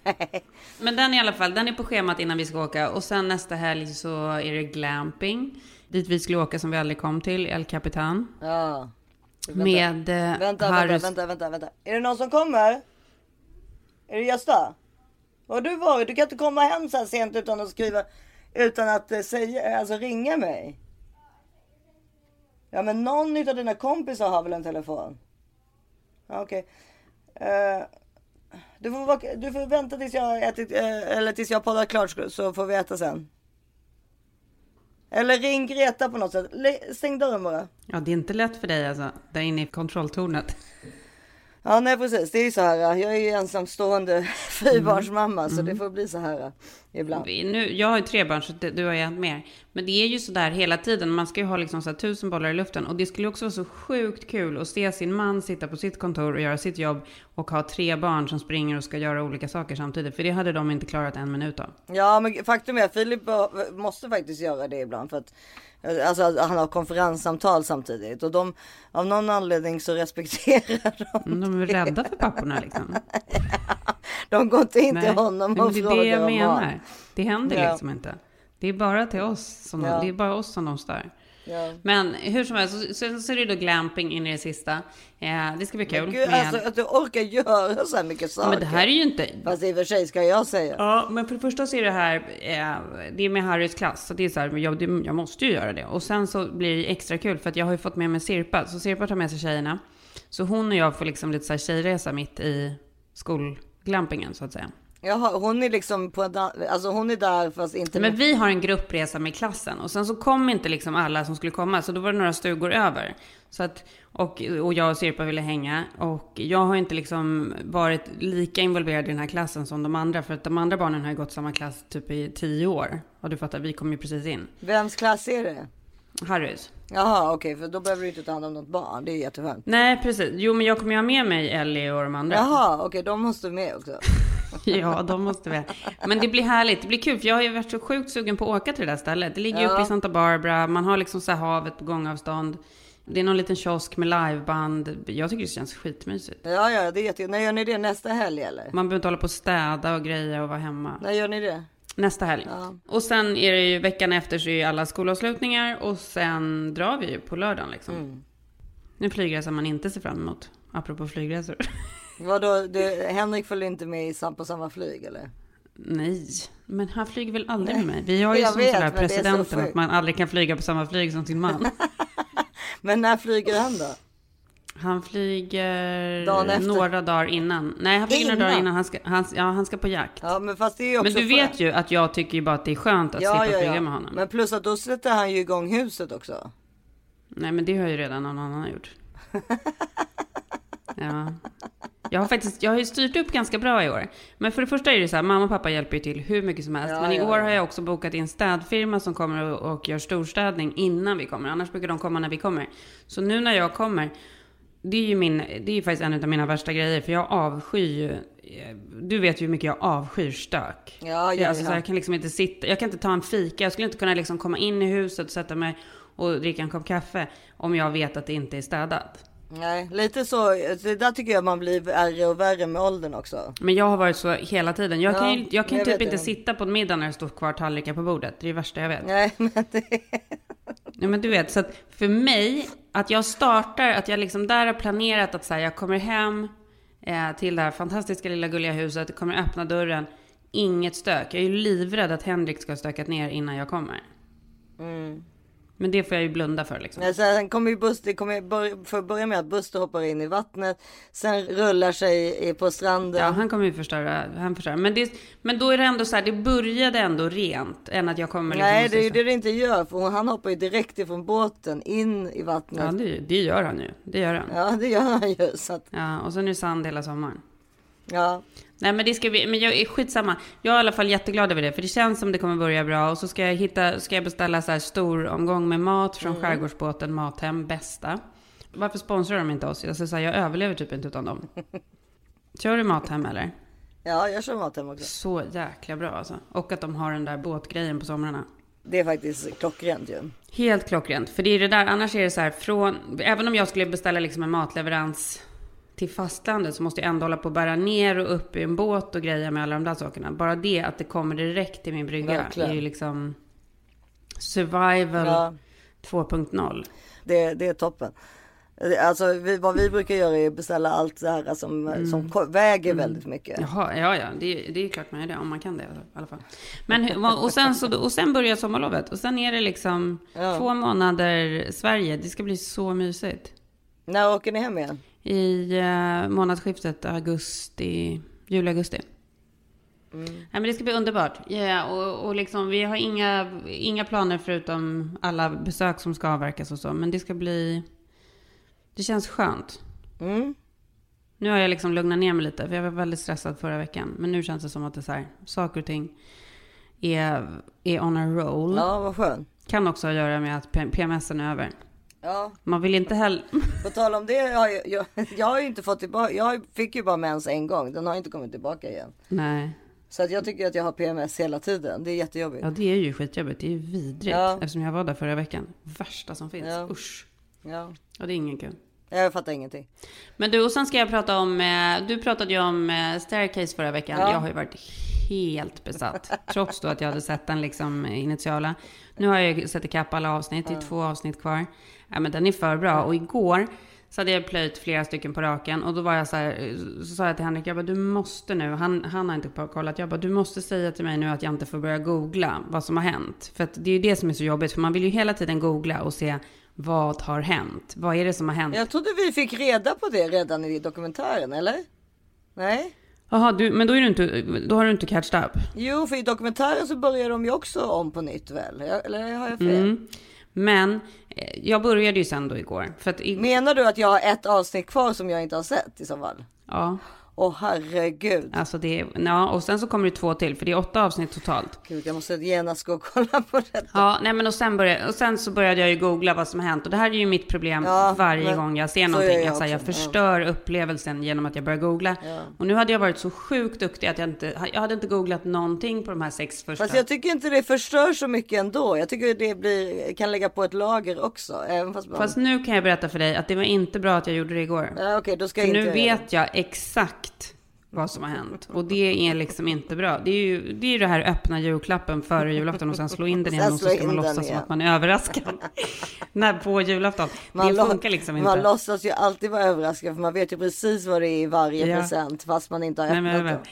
[SPEAKER 2] Men den i alla fall, den är på schemat innan vi ska åka. Och sen nästa helg så är det glamping. Dit vi skulle åka som vi aldrig kom till, El Capitan.
[SPEAKER 1] Ja. Vänta.
[SPEAKER 2] Med eh,
[SPEAKER 1] Vänta, vänta,
[SPEAKER 2] Harrys...
[SPEAKER 1] vänta, vänta, vänta. Är det någon som kommer? Är det Gösta? Var har du varit? Du kan inte komma hem så här sent utan att skriva, utan att eh, säga, alltså ringa mig. Ja men någon av dina kompisar har väl en telefon? Ja, Okej. Uh, du, får, vara- du får vänta tills jag har ätit, uh, eller tills jag poddat klart så får vi äta sen. Eller ring Greta på något sätt. Stäng dörren bara.
[SPEAKER 2] Ja, det är inte lätt för dig alltså, där inne i kontrolltornet.
[SPEAKER 1] Ja, nej precis. Det är ju så här. Jag är ju ensamstående fyrabarnsmamma så det får bli så här ibland.
[SPEAKER 2] Vi- Nu, jag har ju tre barn, så du har ju en mer. Men det är ju sådär hela tiden. Man ska ju ha liksom så här tusen bollar i luften. Och det skulle också vara så sjukt kul att se sin man sitta på sitt kontor och göra sitt jobb. Och ha tre barn som springer och ska göra olika saker samtidigt. För det hade de inte klarat en minut av.
[SPEAKER 1] Ja, men faktum är att Filip eh, måste faktiskt göra det ibland för att eh, Alltså han har konferenssamtal samtidigt och de av någon anledning så respekterar de.
[SPEAKER 2] De är rädda för papporna liksom.
[SPEAKER 1] De går inte in
[SPEAKER 2] Nej,
[SPEAKER 1] till honom och
[SPEAKER 2] det är det
[SPEAKER 1] frågar
[SPEAKER 2] jag
[SPEAKER 1] om
[SPEAKER 2] menar.
[SPEAKER 1] mat.
[SPEAKER 2] Det händer
[SPEAKER 1] Ja.
[SPEAKER 2] liksom inte. Det är bara till oss som
[SPEAKER 1] Ja.
[SPEAKER 2] de, det är bara oss som de stör.
[SPEAKER 1] Ja.
[SPEAKER 2] Men hur som helst, så, så, så är det då glamping in i det sista. Eh, det ska bli kul.
[SPEAKER 1] Men gud,
[SPEAKER 2] med-
[SPEAKER 1] alltså att du orkar göra så här mycket saker.
[SPEAKER 2] men det här är ju inte...
[SPEAKER 1] Fast i och för sig ska jag säga.
[SPEAKER 2] Ja, men för det första så är det här, eh, det är med Harrys klass. Så det är så här, jag, jag måste ju göra det. Och sen så blir det extra kul för att jag har ju fått med mig Sirpa. Så Sirpa tar med sig tjejerna. Så hon och jag får liksom lite så här tjejresa mitt i skolglampingen så att säga.
[SPEAKER 1] Jaha, hon är liksom på en, alltså hon är där fast inte
[SPEAKER 2] Men vi har en gruppresa med klassen och sen så kom inte liksom alla som skulle komma så då var det några stugor över. Så att, och, och jag och Sirpa ville hänga och jag har inte liksom varit lika involverad i den här klassen som de andra för att de andra barnen har ju gått samma klass typ i tio år. Och du fattar, vi kom ju precis in.
[SPEAKER 1] Vems klass är det?
[SPEAKER 2] Harrys.
[SPEAKER 1] Jaha okej, för då behöver du inte ta hand om något barn. Det är jätteskönt.
[SPEAKER 2] Nej precis, jo men jag kommer ju ha med mig Ellie och de andra.
[SPEAKER 1] Jaha okej, de måste med också.
[SPEAKER 2] Ja, de måste vi. Men det blir härligt, det blir kul, för jag har ju varit så sjukt sugen på att åka till det där stället. Det ligger ju
[SPEAKER 1] Ja.
[SPEAKER 2] uppe i Santa Barbara, man har liksom så här havet på gångavstånd. Det är någon liten kiosk med liveband. Jag tycker det känns skitmysigt.
[SPEAKER 1] Ja ja, det är jättekul. När gör ni det? Nästa helg eller?
[SPEAKER 2] Man behöver inte hålla på och städa och greja och vara hemma.
[SPEAKER 1] När gör ni det?
[SPEAKER 2] Nästa helg.
[SPEAKER 1] Ja.
[SPEAKER 2] Och sen är det ju veckan efter så är ju alla skolavslutningar och sen drar vi ju på lördagen liksom.
[SPEAKER 1] Mm.
[SPEAKER 2] En flygresa man inte ser fram emot. Apropå flygresor.
[SPEAKER 1] Vadå, det, Henrik följer inte med i, på samma flyg eller?
[SPEAKER 2] Nej, men han flyger väl aldrig med mig? Vi har ju
[SPEAKER 1] Jag
[SPEAKER 2] som
[SPEAKER 1] vet,
[SPEAKER 2] sådär
[SPEAKER 1] är så
[SPEAKER 2] presidenten att man aldrig kan flyga på samma flyg som sin man.
[SPEAKER 1] Men när flyger han då?
[SPEAKER 2] Han flyger några dagar innan. Nej, han flyger några dagar
[SPEAKER 1] Innan?
[SPEAKER 2] innan. Han ska, han, ja, han ska på jakt.
[SPEAKER 1] Ja, men fast det är också
[SPEAKER 2] men du vet ju att jag tycker ju bara att det är skönt att slippa flyga med honom.
[SPEAKER 1] Men plus att då sätter han ju igång huset också.
[SPEAKER 2] Nej, men det har ju redan någon annan gjort. ja. Jag har faktiskt, jag har ju styrt upp ganska bra i år. Men för det första är det så här, mamma och pappa hjälper ju till hur mycket som helst.
[SPEAKER 1] Ja,
[SPEAKER 2] men i
[SPEAKER 1] ja,
[SPEAKER 2] år
[SPEAKER 1] ja.
[SPEAKER 2] har jag också bokat in städfirma som kommer och, och gör storstädning innan vi kommer. Annars brukar de komma när vi kommer. Så nu när jag kommer, det är ju min, det är faktiskt en av mina värsta grejer. För jag avskyr ju, eh, du vet ju hur mycket jag avskyr stök.
[SPEAKER 1] Ja, ja,
[SPEAKER 2] alltså, så
[SPEAKER 1] ja.
[SPEAKER 2] jag kan liksom inte sitta, jag kan inte ta en fika. Jag skulle inte kunna liksom komma in i huset och sätta mig och dricka en kopp kaffe om jag vet att det inte är städat.
[SPEAKER 1] Nej, lite så. Det där tycker jag man blir värre och värre med åldern också.
[SPEAKER 2] Men jag har varit så hela tiden. Jag kan
[SPEAKER 1] Ja,
[SPEAKER 2] ju jag kan
[SPEAKER 1] jag
[SPEAKER 2] typ inte
[SPEAKER 1] det.
[SPEAKER 2] sitta på en middag när det står kvar tallrikar på bordet. Det är det värsta jag vet.
[SPEAKER 1] Nej, men det...
[SPEAKER 2] Ja, men du vet, så att för mig, att jag startar, att jag liksom där har planerat att så här, jag kommer hem eh, till det här fantastiska lilla gulliga huset, kommer öppna dörren, inget stök. Jag är ju livrädd att Henrik ska ha stökat ner innan jag kommer. Men det får jag ju blunda för liksom.
[SPEAKER 1] Nej, sen kommer ju Buster, kommer bör, för att börja med att Buster hoppar in i vattnet, sen rullar sig på stranden.
[SPEAKER 2] Ja, han kommer ju förstöra. Han förstör. Men, det, men då är det ändå så här, det började ändå rent. Än att jag kommer liksom
[SPEAKER 1] Nej, det är ju det det inte gör, för han hoppar ju direkt ifrån båten in i vattnet.
[SPEAKER 2] Ja, det, det gör han ju. Det gör han.
[SPEAKER 1] Ja, det gör han ju. Så att,
[SPEAKER 2] Ja, och sen är det sand hela sommaren.
[SPEAKER 1] ja.
[SPEAKER 2] Nej men det ska vi, men jag är skitsamma. Jag är i alla fall jätteglad över det, för det känns som det kommer börja bra. Och så ska jag hitta, ska jag beställa så här stor omgång med mat från skärgårdsbåten Mathem, bästa. Varför sponsrar de inte oss? Jag, säger så här, jag överlever typ inte utan dem. Kör du Mathem eller?
[SPEAKER 1] ja, jag kör mat hem också.
[SPEAKER 2] Så jäkla bra alltså. Och att de har den där båtgrejen på somrarna.
[SPEAKER 1] Det är faktiskt klockrent ju.
[SPEAKER 2] Helt klockrent. För det är det där, annars är det så här från, även om jag skulle beställa liksom en matleverans till fastlandet så måste jag ändå hålla på att bära ner och upp i en båt och greja med alla de där sakerna. Bara det att det kommer direkt till min brygga
[SPEAKER 1] Verkligen.
[SPEAKER 2] är ju liksom survival
[SPEAKER 1] Ja.
[SPEAKER 2] 2.0.
[SPEAKER 1] Det, det är toppen. Alltså vi, vad vi brukar göra är att beställa allt det här som, som ko- väger väldigt mycket.
[SPEAKER 2] Jaha, ja, ja, det, det är klart man gör det om man kan det i alla fall. Men och sen, så, och sen börjar sommarlovet och sen är det liksom
[SPEAKER 1] Ja.
[SPEAKER 2] två månader Sverige. Det ska bli så mysigt.
[SPEAKER 1] När åker ni hem igen?
[SPEAKER 2] I eh, månadsskiftet augusti, juli-augusti. Nej, men det ska bli underbart. Ja, och, och liksom, vi har inga, inga planer förutom alla besök som ska avverkas och så. Men det ska bli... Det känns skönt.
[SPEAKER 1] Mm.
[SPEAKER 2] Nu har jag liksom lugnat ner mig lite, för jag var väldigt stressad förra veckan. Men nu känns det som att det är här, saker och ting är, är on a roll.
[SPEAKER 1] Ja, vad skönt.
[SPEAKER 2] Kan också ha att göra med att P- PMSen är över.
[SPEAKER 1] Ja,
[SPEAKER 2] Man vill inte heller...
[SPEAKER 1] på tal om det, jag, har ju- jag, jag har ju inte fått tillbaka, jag fick ju bara mens en gång, den har inte kommit tillbaka igen.
[SPEAKER 2] Nej.
[SPEAKER 1] Så att jag tycker att jag har PMS hela tiden, det är jättejobbigt.
[SPEAKER 2] Ja, det är ju skitjobbigt. Det är ju vidrigt.
[SPEAKER 1] Ja.
[SPEAKER 2] Eftersom jag var där förra veckan. Värsta som finns.
[SPEAKER 1] Ja.
[SPEAKER 2] Usch.
[SPEAKER 1] Ja,
[SPEAKER 2] Ja, det är ingen kul.
[SPEAKER 1] jag fattar ingenting.
[SPEAKER 2] Men du, och sen ska jag prata om... Eh, du pratade ju om eh, Staircase förra veckan.
[SPEAKER 1] Ja.
[SPEAKER 2] Jag har ju varit helt besatt. trots då att jag hade sett den liksom initiala. Nu har jag ju sett ikapp alla avsnitt. Det är två avsnitt kvar. Ja, men den är för bra. Och igår så hade jag plöjt flera stycken på raken. Och då var jag så här, så sa jag till Henrik, jag bara, du måste nu, han, han har inte kollat, jag bara, du måste säga till mig nu att jag inte får börja googla vad som har hänt. För att det är ju det som är så jobbigt, för man vill ju hela tiden googla och se vad har hänt? Vad är det som har hänt?
[SPEAKER 1] Jag trodde vi fick reda på det redan i dokumentären, eller? Nej?
[SPEAKER 2] Jaha, men då, är du inte, då har du inte catched up.
[SPEAKER 1] Jo, för i dokumentären så börjar de ju också om på nytt väl? Eller har jag fel?
[SPEAKER 2] Mm. Men eh, jag började ju sen då igår. För att i,
[SPEAKER 1] Menar du att jag har ett avsnitt kvar som jag inte har sett i så fall?
[SPEAKER 2] ja,
[SPEAKER 1] Åh herregud.
[SPEAKER 2] alltså det är, ja, och sen så kommer det två till, för det är åtta avsnitt totalt.
[SPEAKER 1] Gud, jag måste genast gå och kolla på detta.
[SPEAKER 2] Ja, nej men och sen, började, och sen så började jag ju googla vad som har hänt. Och det här är ju mitt problem
[SPEAKER 1] Ja,
[SPEAKER 2] varje
[SPEAKER 1] men
[SPEAKER 2] gång jag ser någonting.
[SPEAKER 1] jag
[SPEAKER 2] att så här, jag
[SPEAKER 1] också, ja.
[SPEAKER 2] förstör upplevelsen genom att jag börjar googla. Och nu hade jag varit så sjukt duktig att jag inte, jag hade inte googlat någonting på de här sex första.
[SPEAKER 1] Fast jag tycker inte det förstör så mycket ändå. Jag tycker det blir, kan lägga på ett lager också. Även fast man...
[SPEAKER 2] Fast nu kan jag berätta för dig att det var inte bra att jag gjorde det igår.
[SPEAKER 1] ja, Okej, då ska
[SPEAKER 2] För
[SPEAKER 1] jag
[SPEAKER 2] nu
[SPEAKER 1] inte det.
[SPEAKER 2] vet jag exakt vad som har hänt. Och det är liksom inte bra. Det är ju det, är det här öppna julklappen före julafton och sen slå in den igen och så ska man låtsas som att man är överraskad. När på julafton. det
[SPEAKER 1] lo-
[SPEAKER 2] funkar liksom
[SPEAKER 1] Man
[SPEAKER 2] inte.
[SPEAKER 1] låtsas ju alltid vara överraskad för man vet ju precis vad det är i varje
[SPEAKER 2] Ja.
[SPEAKER 1] present fast man inte har
[SPEAKER 2] Nej,
[SPEAKER 1] öppnat
[SPEAKER 2] men, men,
[SPEAKER 1] den.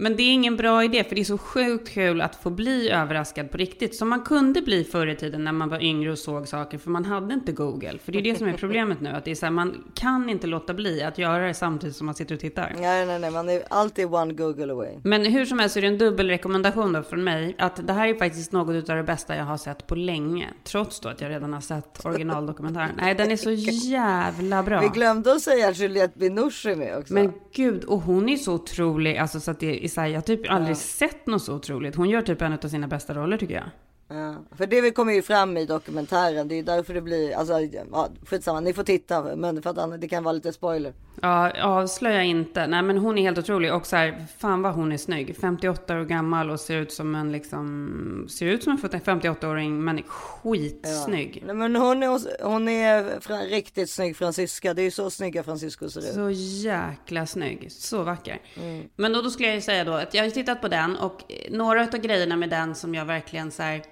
[SPEAKER 2] Men det är ingen bra idé, för det är så sjukt kul att få bli överraskad på riktigt. Som man kunde bli förr i tiden när man var yngre och såg saker, för man hade inte Google. För det är det som är problemet nu, att det är så här, man kan inte låta bli att göra det samtidigt som man sitter och tittar.
[SPEAKER 1] Nej, nej, nej, man är alltid one Google away.
[SPEAKER 2] Men hur som helst så är det en dubbel rekommendation då från mig. Att det här är faktiskt något av det bästa jag har sett på länge. Trots då att jag redan har sett originaldokumentären. Nej, den är så jävla bra.
[SPEAKER 1] Vi glömde att säga att Juliette Binoche är med också.
[SPEAKER 2] Men gud, och hon är så otrolig. Alltså så att det här, jag har typ aldrig sett något så otroligt. Hon gör typ en av sina bästa roller tycker jag.
[SPEAKER 1] Ja, för det kommer ju fram i dokumentären. Det är därför det blir, alltså, ja, skitsamma, ni får titta. Men för att det kan vara lite spoiler.
[SPEAKER 2] Ja, avslöja inte. Nej, men hon är helt otrolig. Och så här, fan vad hon är snygg. 58 år gammal och ser ut som en liksom, ser ut som en 58-åring men är skitsnygg.
[SPEAKER 1] Nej, men hon är, hon är riktigt snygg fransyska. Det är ju så snygga fransyskor ser ut.
[SPEAKER 2] Så jäkla snygg. Så vacker. Men då, då skulle jag ju säga då att jag har tittat på den och eh, några av grejerna med den som jag verkligen så här,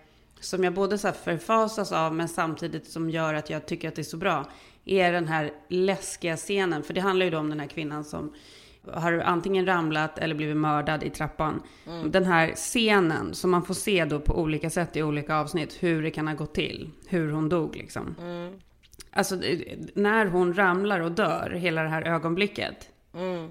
[SPEAKER 2] som jag både så förfasas av men samtidigt som gör att jag tycker att det är så bra är den här läskiga scenen. För det handlar ju då om den här kvinnan som har antingen ramlat eller blivit mördad i trappan. Den här scenen som man får se då på olika sätt i olika avsnitt hur det kan ha gått till. Hur hon dog liksom. Alltså det- när hon ramlar och dör, hela det här ögonblicket.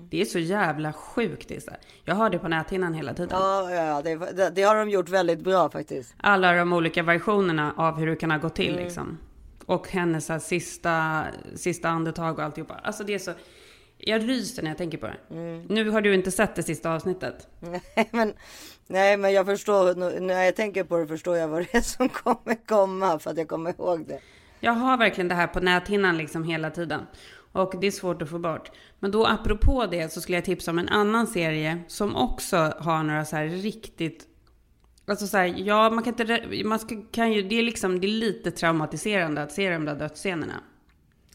[SPEAKER 2] Det är så jävla sjukt. Här. Jag har det på näthinnan hela tiden.
[SPEAKER 1] Ja, ja det, det, det har de gjort väldigt bra faktiskt.
[SPEAKER 2] Alla de olika versionerna av hur det kan ha gått till liksom. Och hennes här, sista, sista andetag och alltihopa. Alltså det är så... Jag ryser när jag tänker på det. Nu har du inte sett det sista avsnittet.
[SPEAKER 1] Nej, men, nej, men jag förstår. När jag tänker på det förstår jag vad det är som kommer komma. För att jag kommer ihåg det.
[SPEAKER 2] Jag har verkligen det här på näthinnan liksom hela tiden. Och det är svårt att få bort. Men då apropå det så skulle jag tipsa om en annan serie som också har några så här riktigt... Alltså så här, ja man kan inte... Man ska, kan ju, det är liksom, det är lite traumatiserande att se de där dödsscenerna.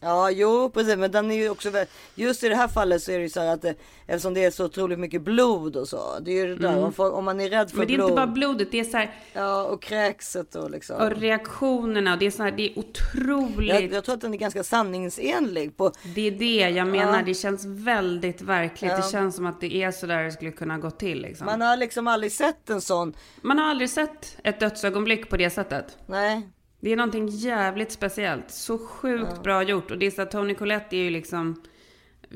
[SPEAKER 1] Ja, jo, precis. Men den är ju också just i det här fallet så är det ju så här att det, eftersom det är så otroligt mycket blod och så. Det är ju det där om, folk, om man är rädd för
[SPEAKER 2] Men det är
[SPEAKER 1] blod.
[SPEAKER 2] inte bara blodet, det är så här...
[SPEAKER 1] Ja, och kräkset och liksom.
[SPEAKER 2] Och reaktionerna och det är så här, det är otroligt...
[SPEAKER 1] jag, jag tror att den är ganska sanningsenlig på.
[SPEAKER 2] Det är det jag menar,
[SPEAKER 1] Ja.
[SPEAKER 2] det känns väldigt verkligt.
[SPEAKER 1] Ja.
[SPEAKER 2] Det känns som att det är så där det skulle kunna gå till liksom.
[SPEAKER 1] Man har liksom aldrig sett en sån.
[SPEAKER 2] Man har aldrig sett ett dödsögonblick på det sättet.
[SPEAKER 1] Nej,
[SPEAKER 2] Det är någonting jävligt speciellt. Så sjukt bra gjort. Och det är så att Toni Collette är ju liksom...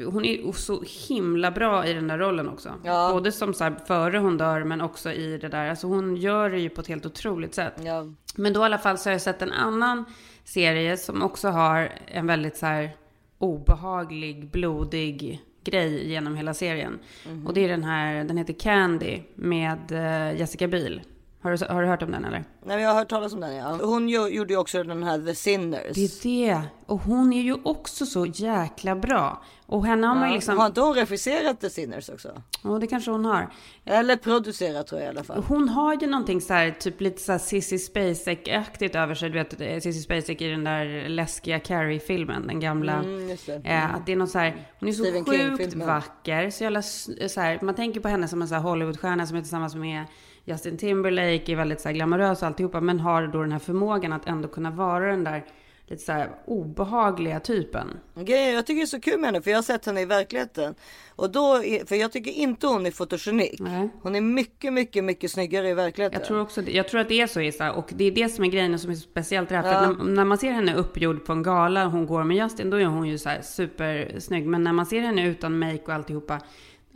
[SPEAKER 2] Hon är så himla bra i den där rollen också.
[SPEAKER 1] Ja.
[SPEAKER 2] Både som så här, före hon dör men också i det där. Alltså hon gör det ju på ett helt otroligt sätt.
[SPEAKER 1] ja.
[SPEAKER 2] Men då i alla fall så har jag sett en annan serie som också har en väldigt så här obehaglig, blodig grej genom hela serien. Och det är den här, den heter Candy med eh, Jessica Biel. Har du, har du hört om den eller?
[SPEAKER 1] Nej, men jag har hört talas om den. Ja. Hon ju, gjorde ju också den här The Sinners.
[SPEAKER 2] Det är det. Och hon är ju också så jäkla bra. Och henne har man ju liksom...
[SPEAKER 1] Har inte hon regisserat The Sinners också?
[SPEAKER 2] Ja, det kanske hon har.
[SPEAKER 1] Eller producerat tror jag i alla fall.
[SPEAKER 2] Hon har ju någonting så här, typ lite så här Sissy Spacek-aktigt över sig. Du vet, eh, Sissy Spacek i den där läskiga Carrie-filmen, den gamla.
[SPEAKER 1] Mm, just det.
[SPEAKER 2] Eh, att det är något så här, hon är så
[SPEAKER 1] Stephen
[SPEAKER 2] sjukt vacker. Så jävla, så här, man tänker på henne som en så här Hollywoodstjärna som är tillsammans med Justin Timberlake, är väldigt så här glamorös och alltihopa. Men har då den här förmågan att ändå kunna vara den där lite så här obehagliga typen.
[SPEAKER 1] Grejen, jag tycker det är så kul med henne för jag har sett henne i verkligheten. Och då, är, för jag tycker inte hon är fotogenik.
[SPEAKER 2] Nej.
[SPEAKER 1] Hon är mycket, mycket, mycket snyggare i verkligheten.
[SPEAKER 2] Jag tror också. Jag tror att det är så Issa. Och det är det som är grejen som är så speciellt i det här. För
[SPEAKER 1] Ja.
[SPEAKER 2] att när, när man ser henne uppgjord på en gala, hon går med Justin, då är hon ju så här supersnygg. Men när man ser henne utan make och alltihopa,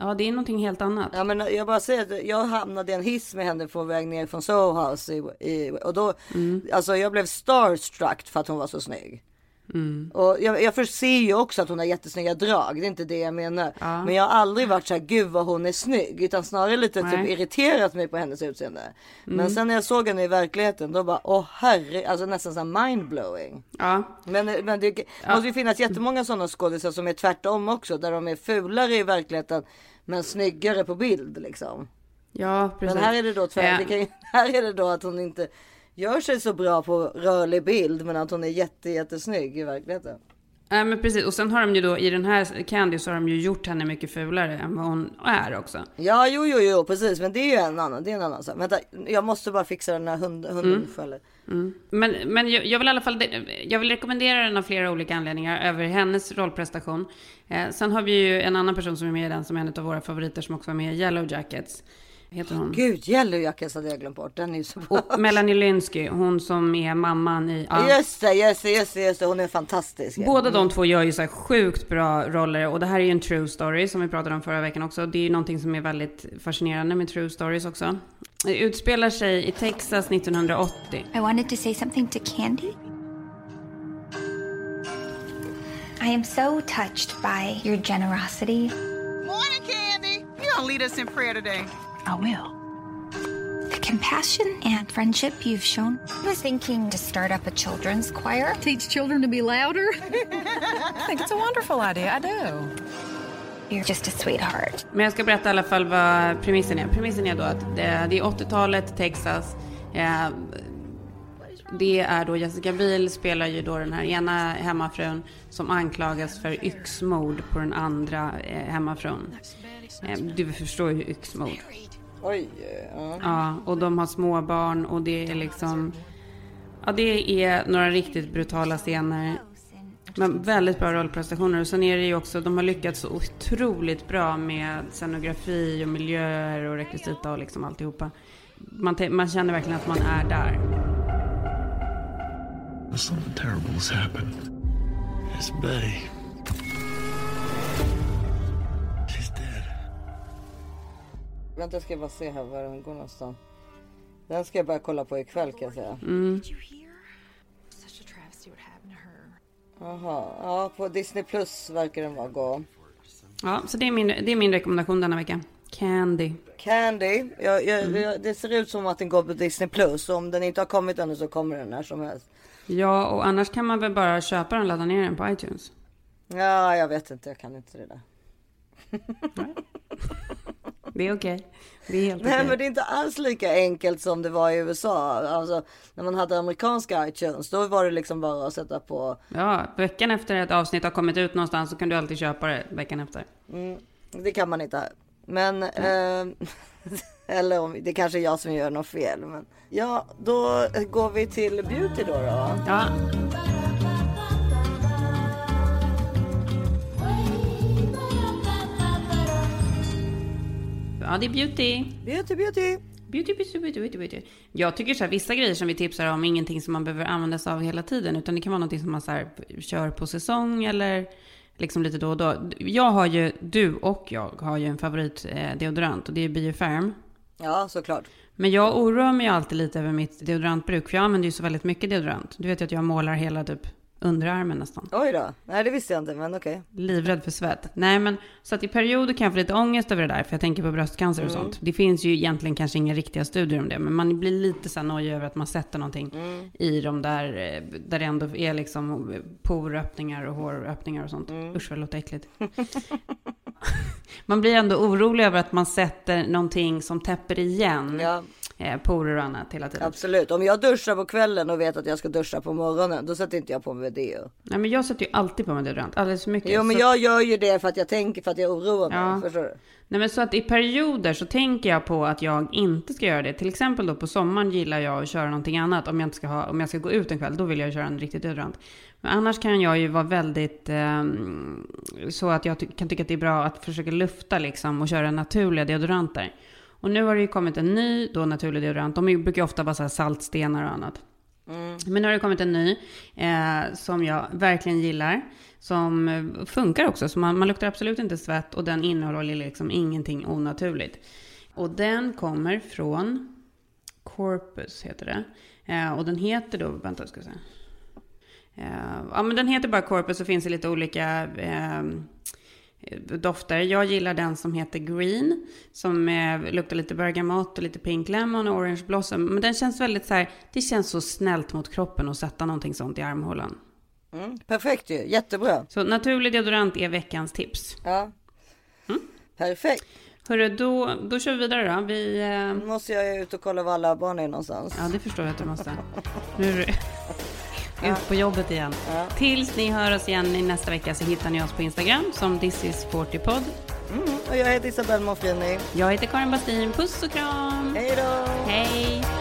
[SPEAKER 2] ja det är någonting helt annat.
[SPEAKER 1] Ja, men jag bara säger att jag hamnade i en hiss med henne på väg ner från Soho House. I, i, och då,
[SPEAKER 2] Mm.
[SPEAKER 1] alltså jag blev starstruck för att hon var så snygg.
[SPEAKER 2] Mm.
[SPEAKER 1] Och jag, jag förser ju också att hon har jättesnygga drag, det är inte det jag menar. Men jag har aldrig varit så här, gud vad hon är snygg. Utan snarare lite typ
[SPEAKER 2] Nej. Mm.
[SPEAKER 1] irriterat mig på hennes utseende. Men sen när jag såg henne i verkligheten, då bara, åh herre, alltså nästan så mindblowing.
[SPEAKER 2] Ja,
[SPEAKER 1] Men, men det måste ju finnas jättemånga sådana skådisar som är tvärtom också. Där de är fulare i verkligheten men snyggare på bild liksom.
[SPEAKER 2] ja precis.
[SPEAKER 1] Men här är det då tvärtom. Ju- här är det då att hon inte gör sig så bra på rörlig bild men att hon är jätte, jättesnygg i verkligheten.
[SPEAKER 2] Nej men precis, och sen har de ju då i den här Candy så har de ju gjort henne mycket fulare än vad hon är också.
[SPEAKER 1] Ja, jo, jo, jo, precis. Men det är ju en annan. Det är en annan sak. Vänta, jag måste bara fixa den här hund, hunden
[SPEAKER 2] Mm.
[SPEAKER 1] skäller.
[SPEAKER 2] Men, men jag, jag vill i alla fall, jag vill rekommendera den av flera olika anledningar över hennes rollprestation. Eh, sen har vi ju en annan person som är med i den som är en av våra favoriter som också var med i Yellow Jackets. Heter hon?
[SPEAKER 1] Gud, Yellow Jackets hade jag glömt bort. Den är ju så.
[SPEAKER 2] Och Melanie Lynskey, hon som är mamman i... Ja.
[SPEAKER 1] Just det, just det, just det, just det. Hon är fantastisk.
[SPEAKER 2] Båda de två gör ju så här sjukt bra roller och det här är ju en true story som vi pratade om förra veckan också. Det är ju någonting som är väldigt fascinerande med true stories också. Det utspelar sig i Texas 1980.
[SPEAKER 8] I wanted to say something to Candy. I am so touched by your generosity.
[SPEAKER 9] Morning, Candy. You gonna lead us in prayer today?
[SPEAKER 8] I will. The compassion and friendship you've shown. I was thinking to start up a children's choir.
[SPEAKER 9] Teach children to be louder? I think it's a wonderful idea. I do.
[SPEAKER 8] You're just a sweetheart.
[SPEAKER 2] Men jag ska berätta i alla fall vad premissen är. Premissen är då att det, det är 80-talet, Texas. Eh, det är då Jessica Biel spelar ju då den här ena hemmafrun som anklagas för yxmord på den andra eh, hemmafrun. Eh, du förstår ju yxmord.
[SPEAKER 1] Oj, ja.
[SPEAKER 2] Ja, och de har små barn och det är liksom... Ja, det är några riktigt brutala scener. Men väldigt bra rollprestationer. Och sen är det ju också, de har lyckats så otroligt bra med scenografi och miljöer och rekvisita och liksom alltihopa. Man, man känner verkligen att man är där.
[SPEAKER 10] Something terrible has happened. It's Betty.
[SPEAKER 1] Vänta, jag ska bara se här var den går någonstans. Den ska jag bara kolla på ikväll kan jag säga.
[SPEAKER 2] Mm.
[SPEAKER 1] Jaha, ja på Disney Plus verkar den vara gå.
[SPEAKER 2] Ja, så det är min, det är min rekommendation denna vecka. Candy.
[SPEAKER 1] Candy, jag, jag,
[SPEAKER 2] Mm.
[SPEAKER 1] jag, det ser ut som att den går på Disney Plus. Om den inte har kommit ännu så kommer den när som helst.
[SPEAKER 2] Ja, och annars kan man väl bara köpa den och ladda ner den på iTunes.
[SPEAKER 1] Ja, jag vet inte, jag kan inte det där.
[SPEAKER 2] Det är okej. Det är helt
[SPEAKER 1] Nej
[SPEAKER 2] okej.
[SPEAKER 1] men det är inte alls lika enkelt som det var i USA. Alltså när man hade amerikanska iTunes då var det liksom bara att sätta på.
[SPEAKER 2] Ja, veckan efter ett avsnitt har kommit ut någonstans så kan du alltid köpa det veckan efter.
[SPEAKER 1] Det kan man inte här. Men eh, eller om det kanske är jag som gör något fel. Men ja, då går vi till beauty då. då.
[SPEAKER 2] Ja, ja det är beauty.
[SPEAKER 1] Beauty, beauty.
[SPEAKER 2] Beauty, beauty, beauty, beauty, beauty. Jag tycker så här, vissa grejer som vi tipsar om är ingenting som man behöver använda sig av hela tiden. Utan det kan vara någonting som man så här, kör på säsong eller liksom lite då och då. Jag har ju, du och jag har ju en favorit eh, och det är Bioferm.
[SPEAKER 1] Ja, såklart.
[SPEAKER 2] Men jag oroar mig alltid lite över mitt deodorantbruk. För jag använder ju så väldigt mycket deodorant. Du vet ju att jag målar hela typ underarmen nästan.
[SPEAKER 1] Oj då. Nej, det visste jag inte, men okej.
[SPEAKER 2] Livrädd för svett. Nej men så att i perioder kan jag få lite ångest över det där. För jag tänker på bröstcancer och sånt. Det finns ju egentligen kanske inga riktiga studier om det. Men man blir lite så nojig över att man sätter någonting i de där. eh, Där det ändå är liksom poröppningar och håröppningar och sånt. Usch vad det låter äckligt. man blir ändå orolig över att man sätter någonting som täpper igen
[SPEAKER 1] Ja,
[SPEAKER 2] eh, porer och annat hela tiden.
[SPEAKER 1] absolut. Om jag duschar på kvällen och vet att jag ska duscha på morgonen, då sätter inte jag på mig det.
[SPEAKER 2] Nej men jag sätter ju alltid på mig deodorant, alldeles för mycket.
[SPEAKER 1] Jo, men
[SPEAKER 2] Så-
[SPEAKER 1] jag gör ju det för att jag tänker, för att jag oroar mig.
[SPEAKER 2] Ja.
[SPEAKER 1] Förstår du?
[SPEAKER 2] Nej men så att i perioder så tänker jag på att jag inte ska göra det. Till exempel då på sommaren gillar jag att köra någonting annat. Om jag, inte ska, ha, om jag ska gå ut en kväll, då vill jag köra en riktigt deodorant. Men annars kan jag ju vara väldigt ehm, så att jag ty- kan tycka att det är bra att försöka lufta liksom och köra naturliga deodoranter. Och nu har det ju kommit en ny då naturlig deodorant. De brukar ju ofta vara så här saltstenar och annat. Men nu har det kommit en ny eh, som jag verkligen gillar. Som eh, funkar också. Så man, man luktar absolut inte svett och den innehåller liksom ingenting onaturligt. Och den kommer från Corpus heter det. Eh, och den heter då, vänta ska jag säga. Eh, ja men den heter bara Corpus och finns i lite olika eh, dofter. Jag gillar den som heter Green. Som eh, luktar lite bergamott och lite pink lemon och orange blossom. Men den känns väldigt så här, det känns så snällt mot kroppen att sätta någonting sånt i armhålan.
[SPEAKER 1] Mm, perfekt ju, jättebra.
[SPEAKER 2] Så naturlig deodorant är veckans tips.
[SPEAKER 1] Ja.
[SPEAKER 2] Mm.
[SPEAKER 1] Perfekt.
[SPEAKER 2] Hörru, då, då kör vi vidare då. Vi, eh,
[SPEAKER 1] Nu måste jag ut och kolla var alla barn är någonstans.
[SPEAKER 2] ja, det förstår jag att du måste. Nu
[SPEAKER 11] ut på jobbet igen. Tills ni hör oss igen i nästa vecka så hittar ni oss på Instagram som This is 40pod.
[SPEAKER 1] Mm, och jag heter Isabelle Monfrini.
[SPEAKER 11] Jag heter Karin Bastin. Puss och kram!
[SPEAKER 1] Hej då!
[SPEAKER 11] Hej!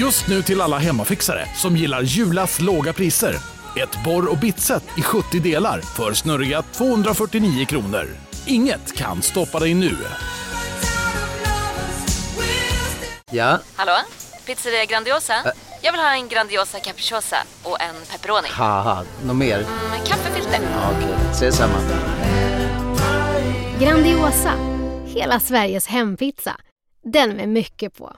[SPEAKER 12] Just nu till alla hemmafixare som gillar Julas låga priser. Ett borr och bitset i 70 delar för snurriga 249 kronor. Inget kan stoppa dig nu.
[SPEAKER 13] Ja,
[SPEAKER 14] Hallå? Pizzeria Grandiosa? Jag vill ha en Grandiosa capriciosa och en pepperoni.
[SPEAKER 13] något mer?
[SPEAKER 14] Med kaffefilter.
[SPEAKER 13] Ja, Okej, ses samma.
[SPEAKER 15] Grandiosa, hela Sveriges hempizza. Den med mycket på.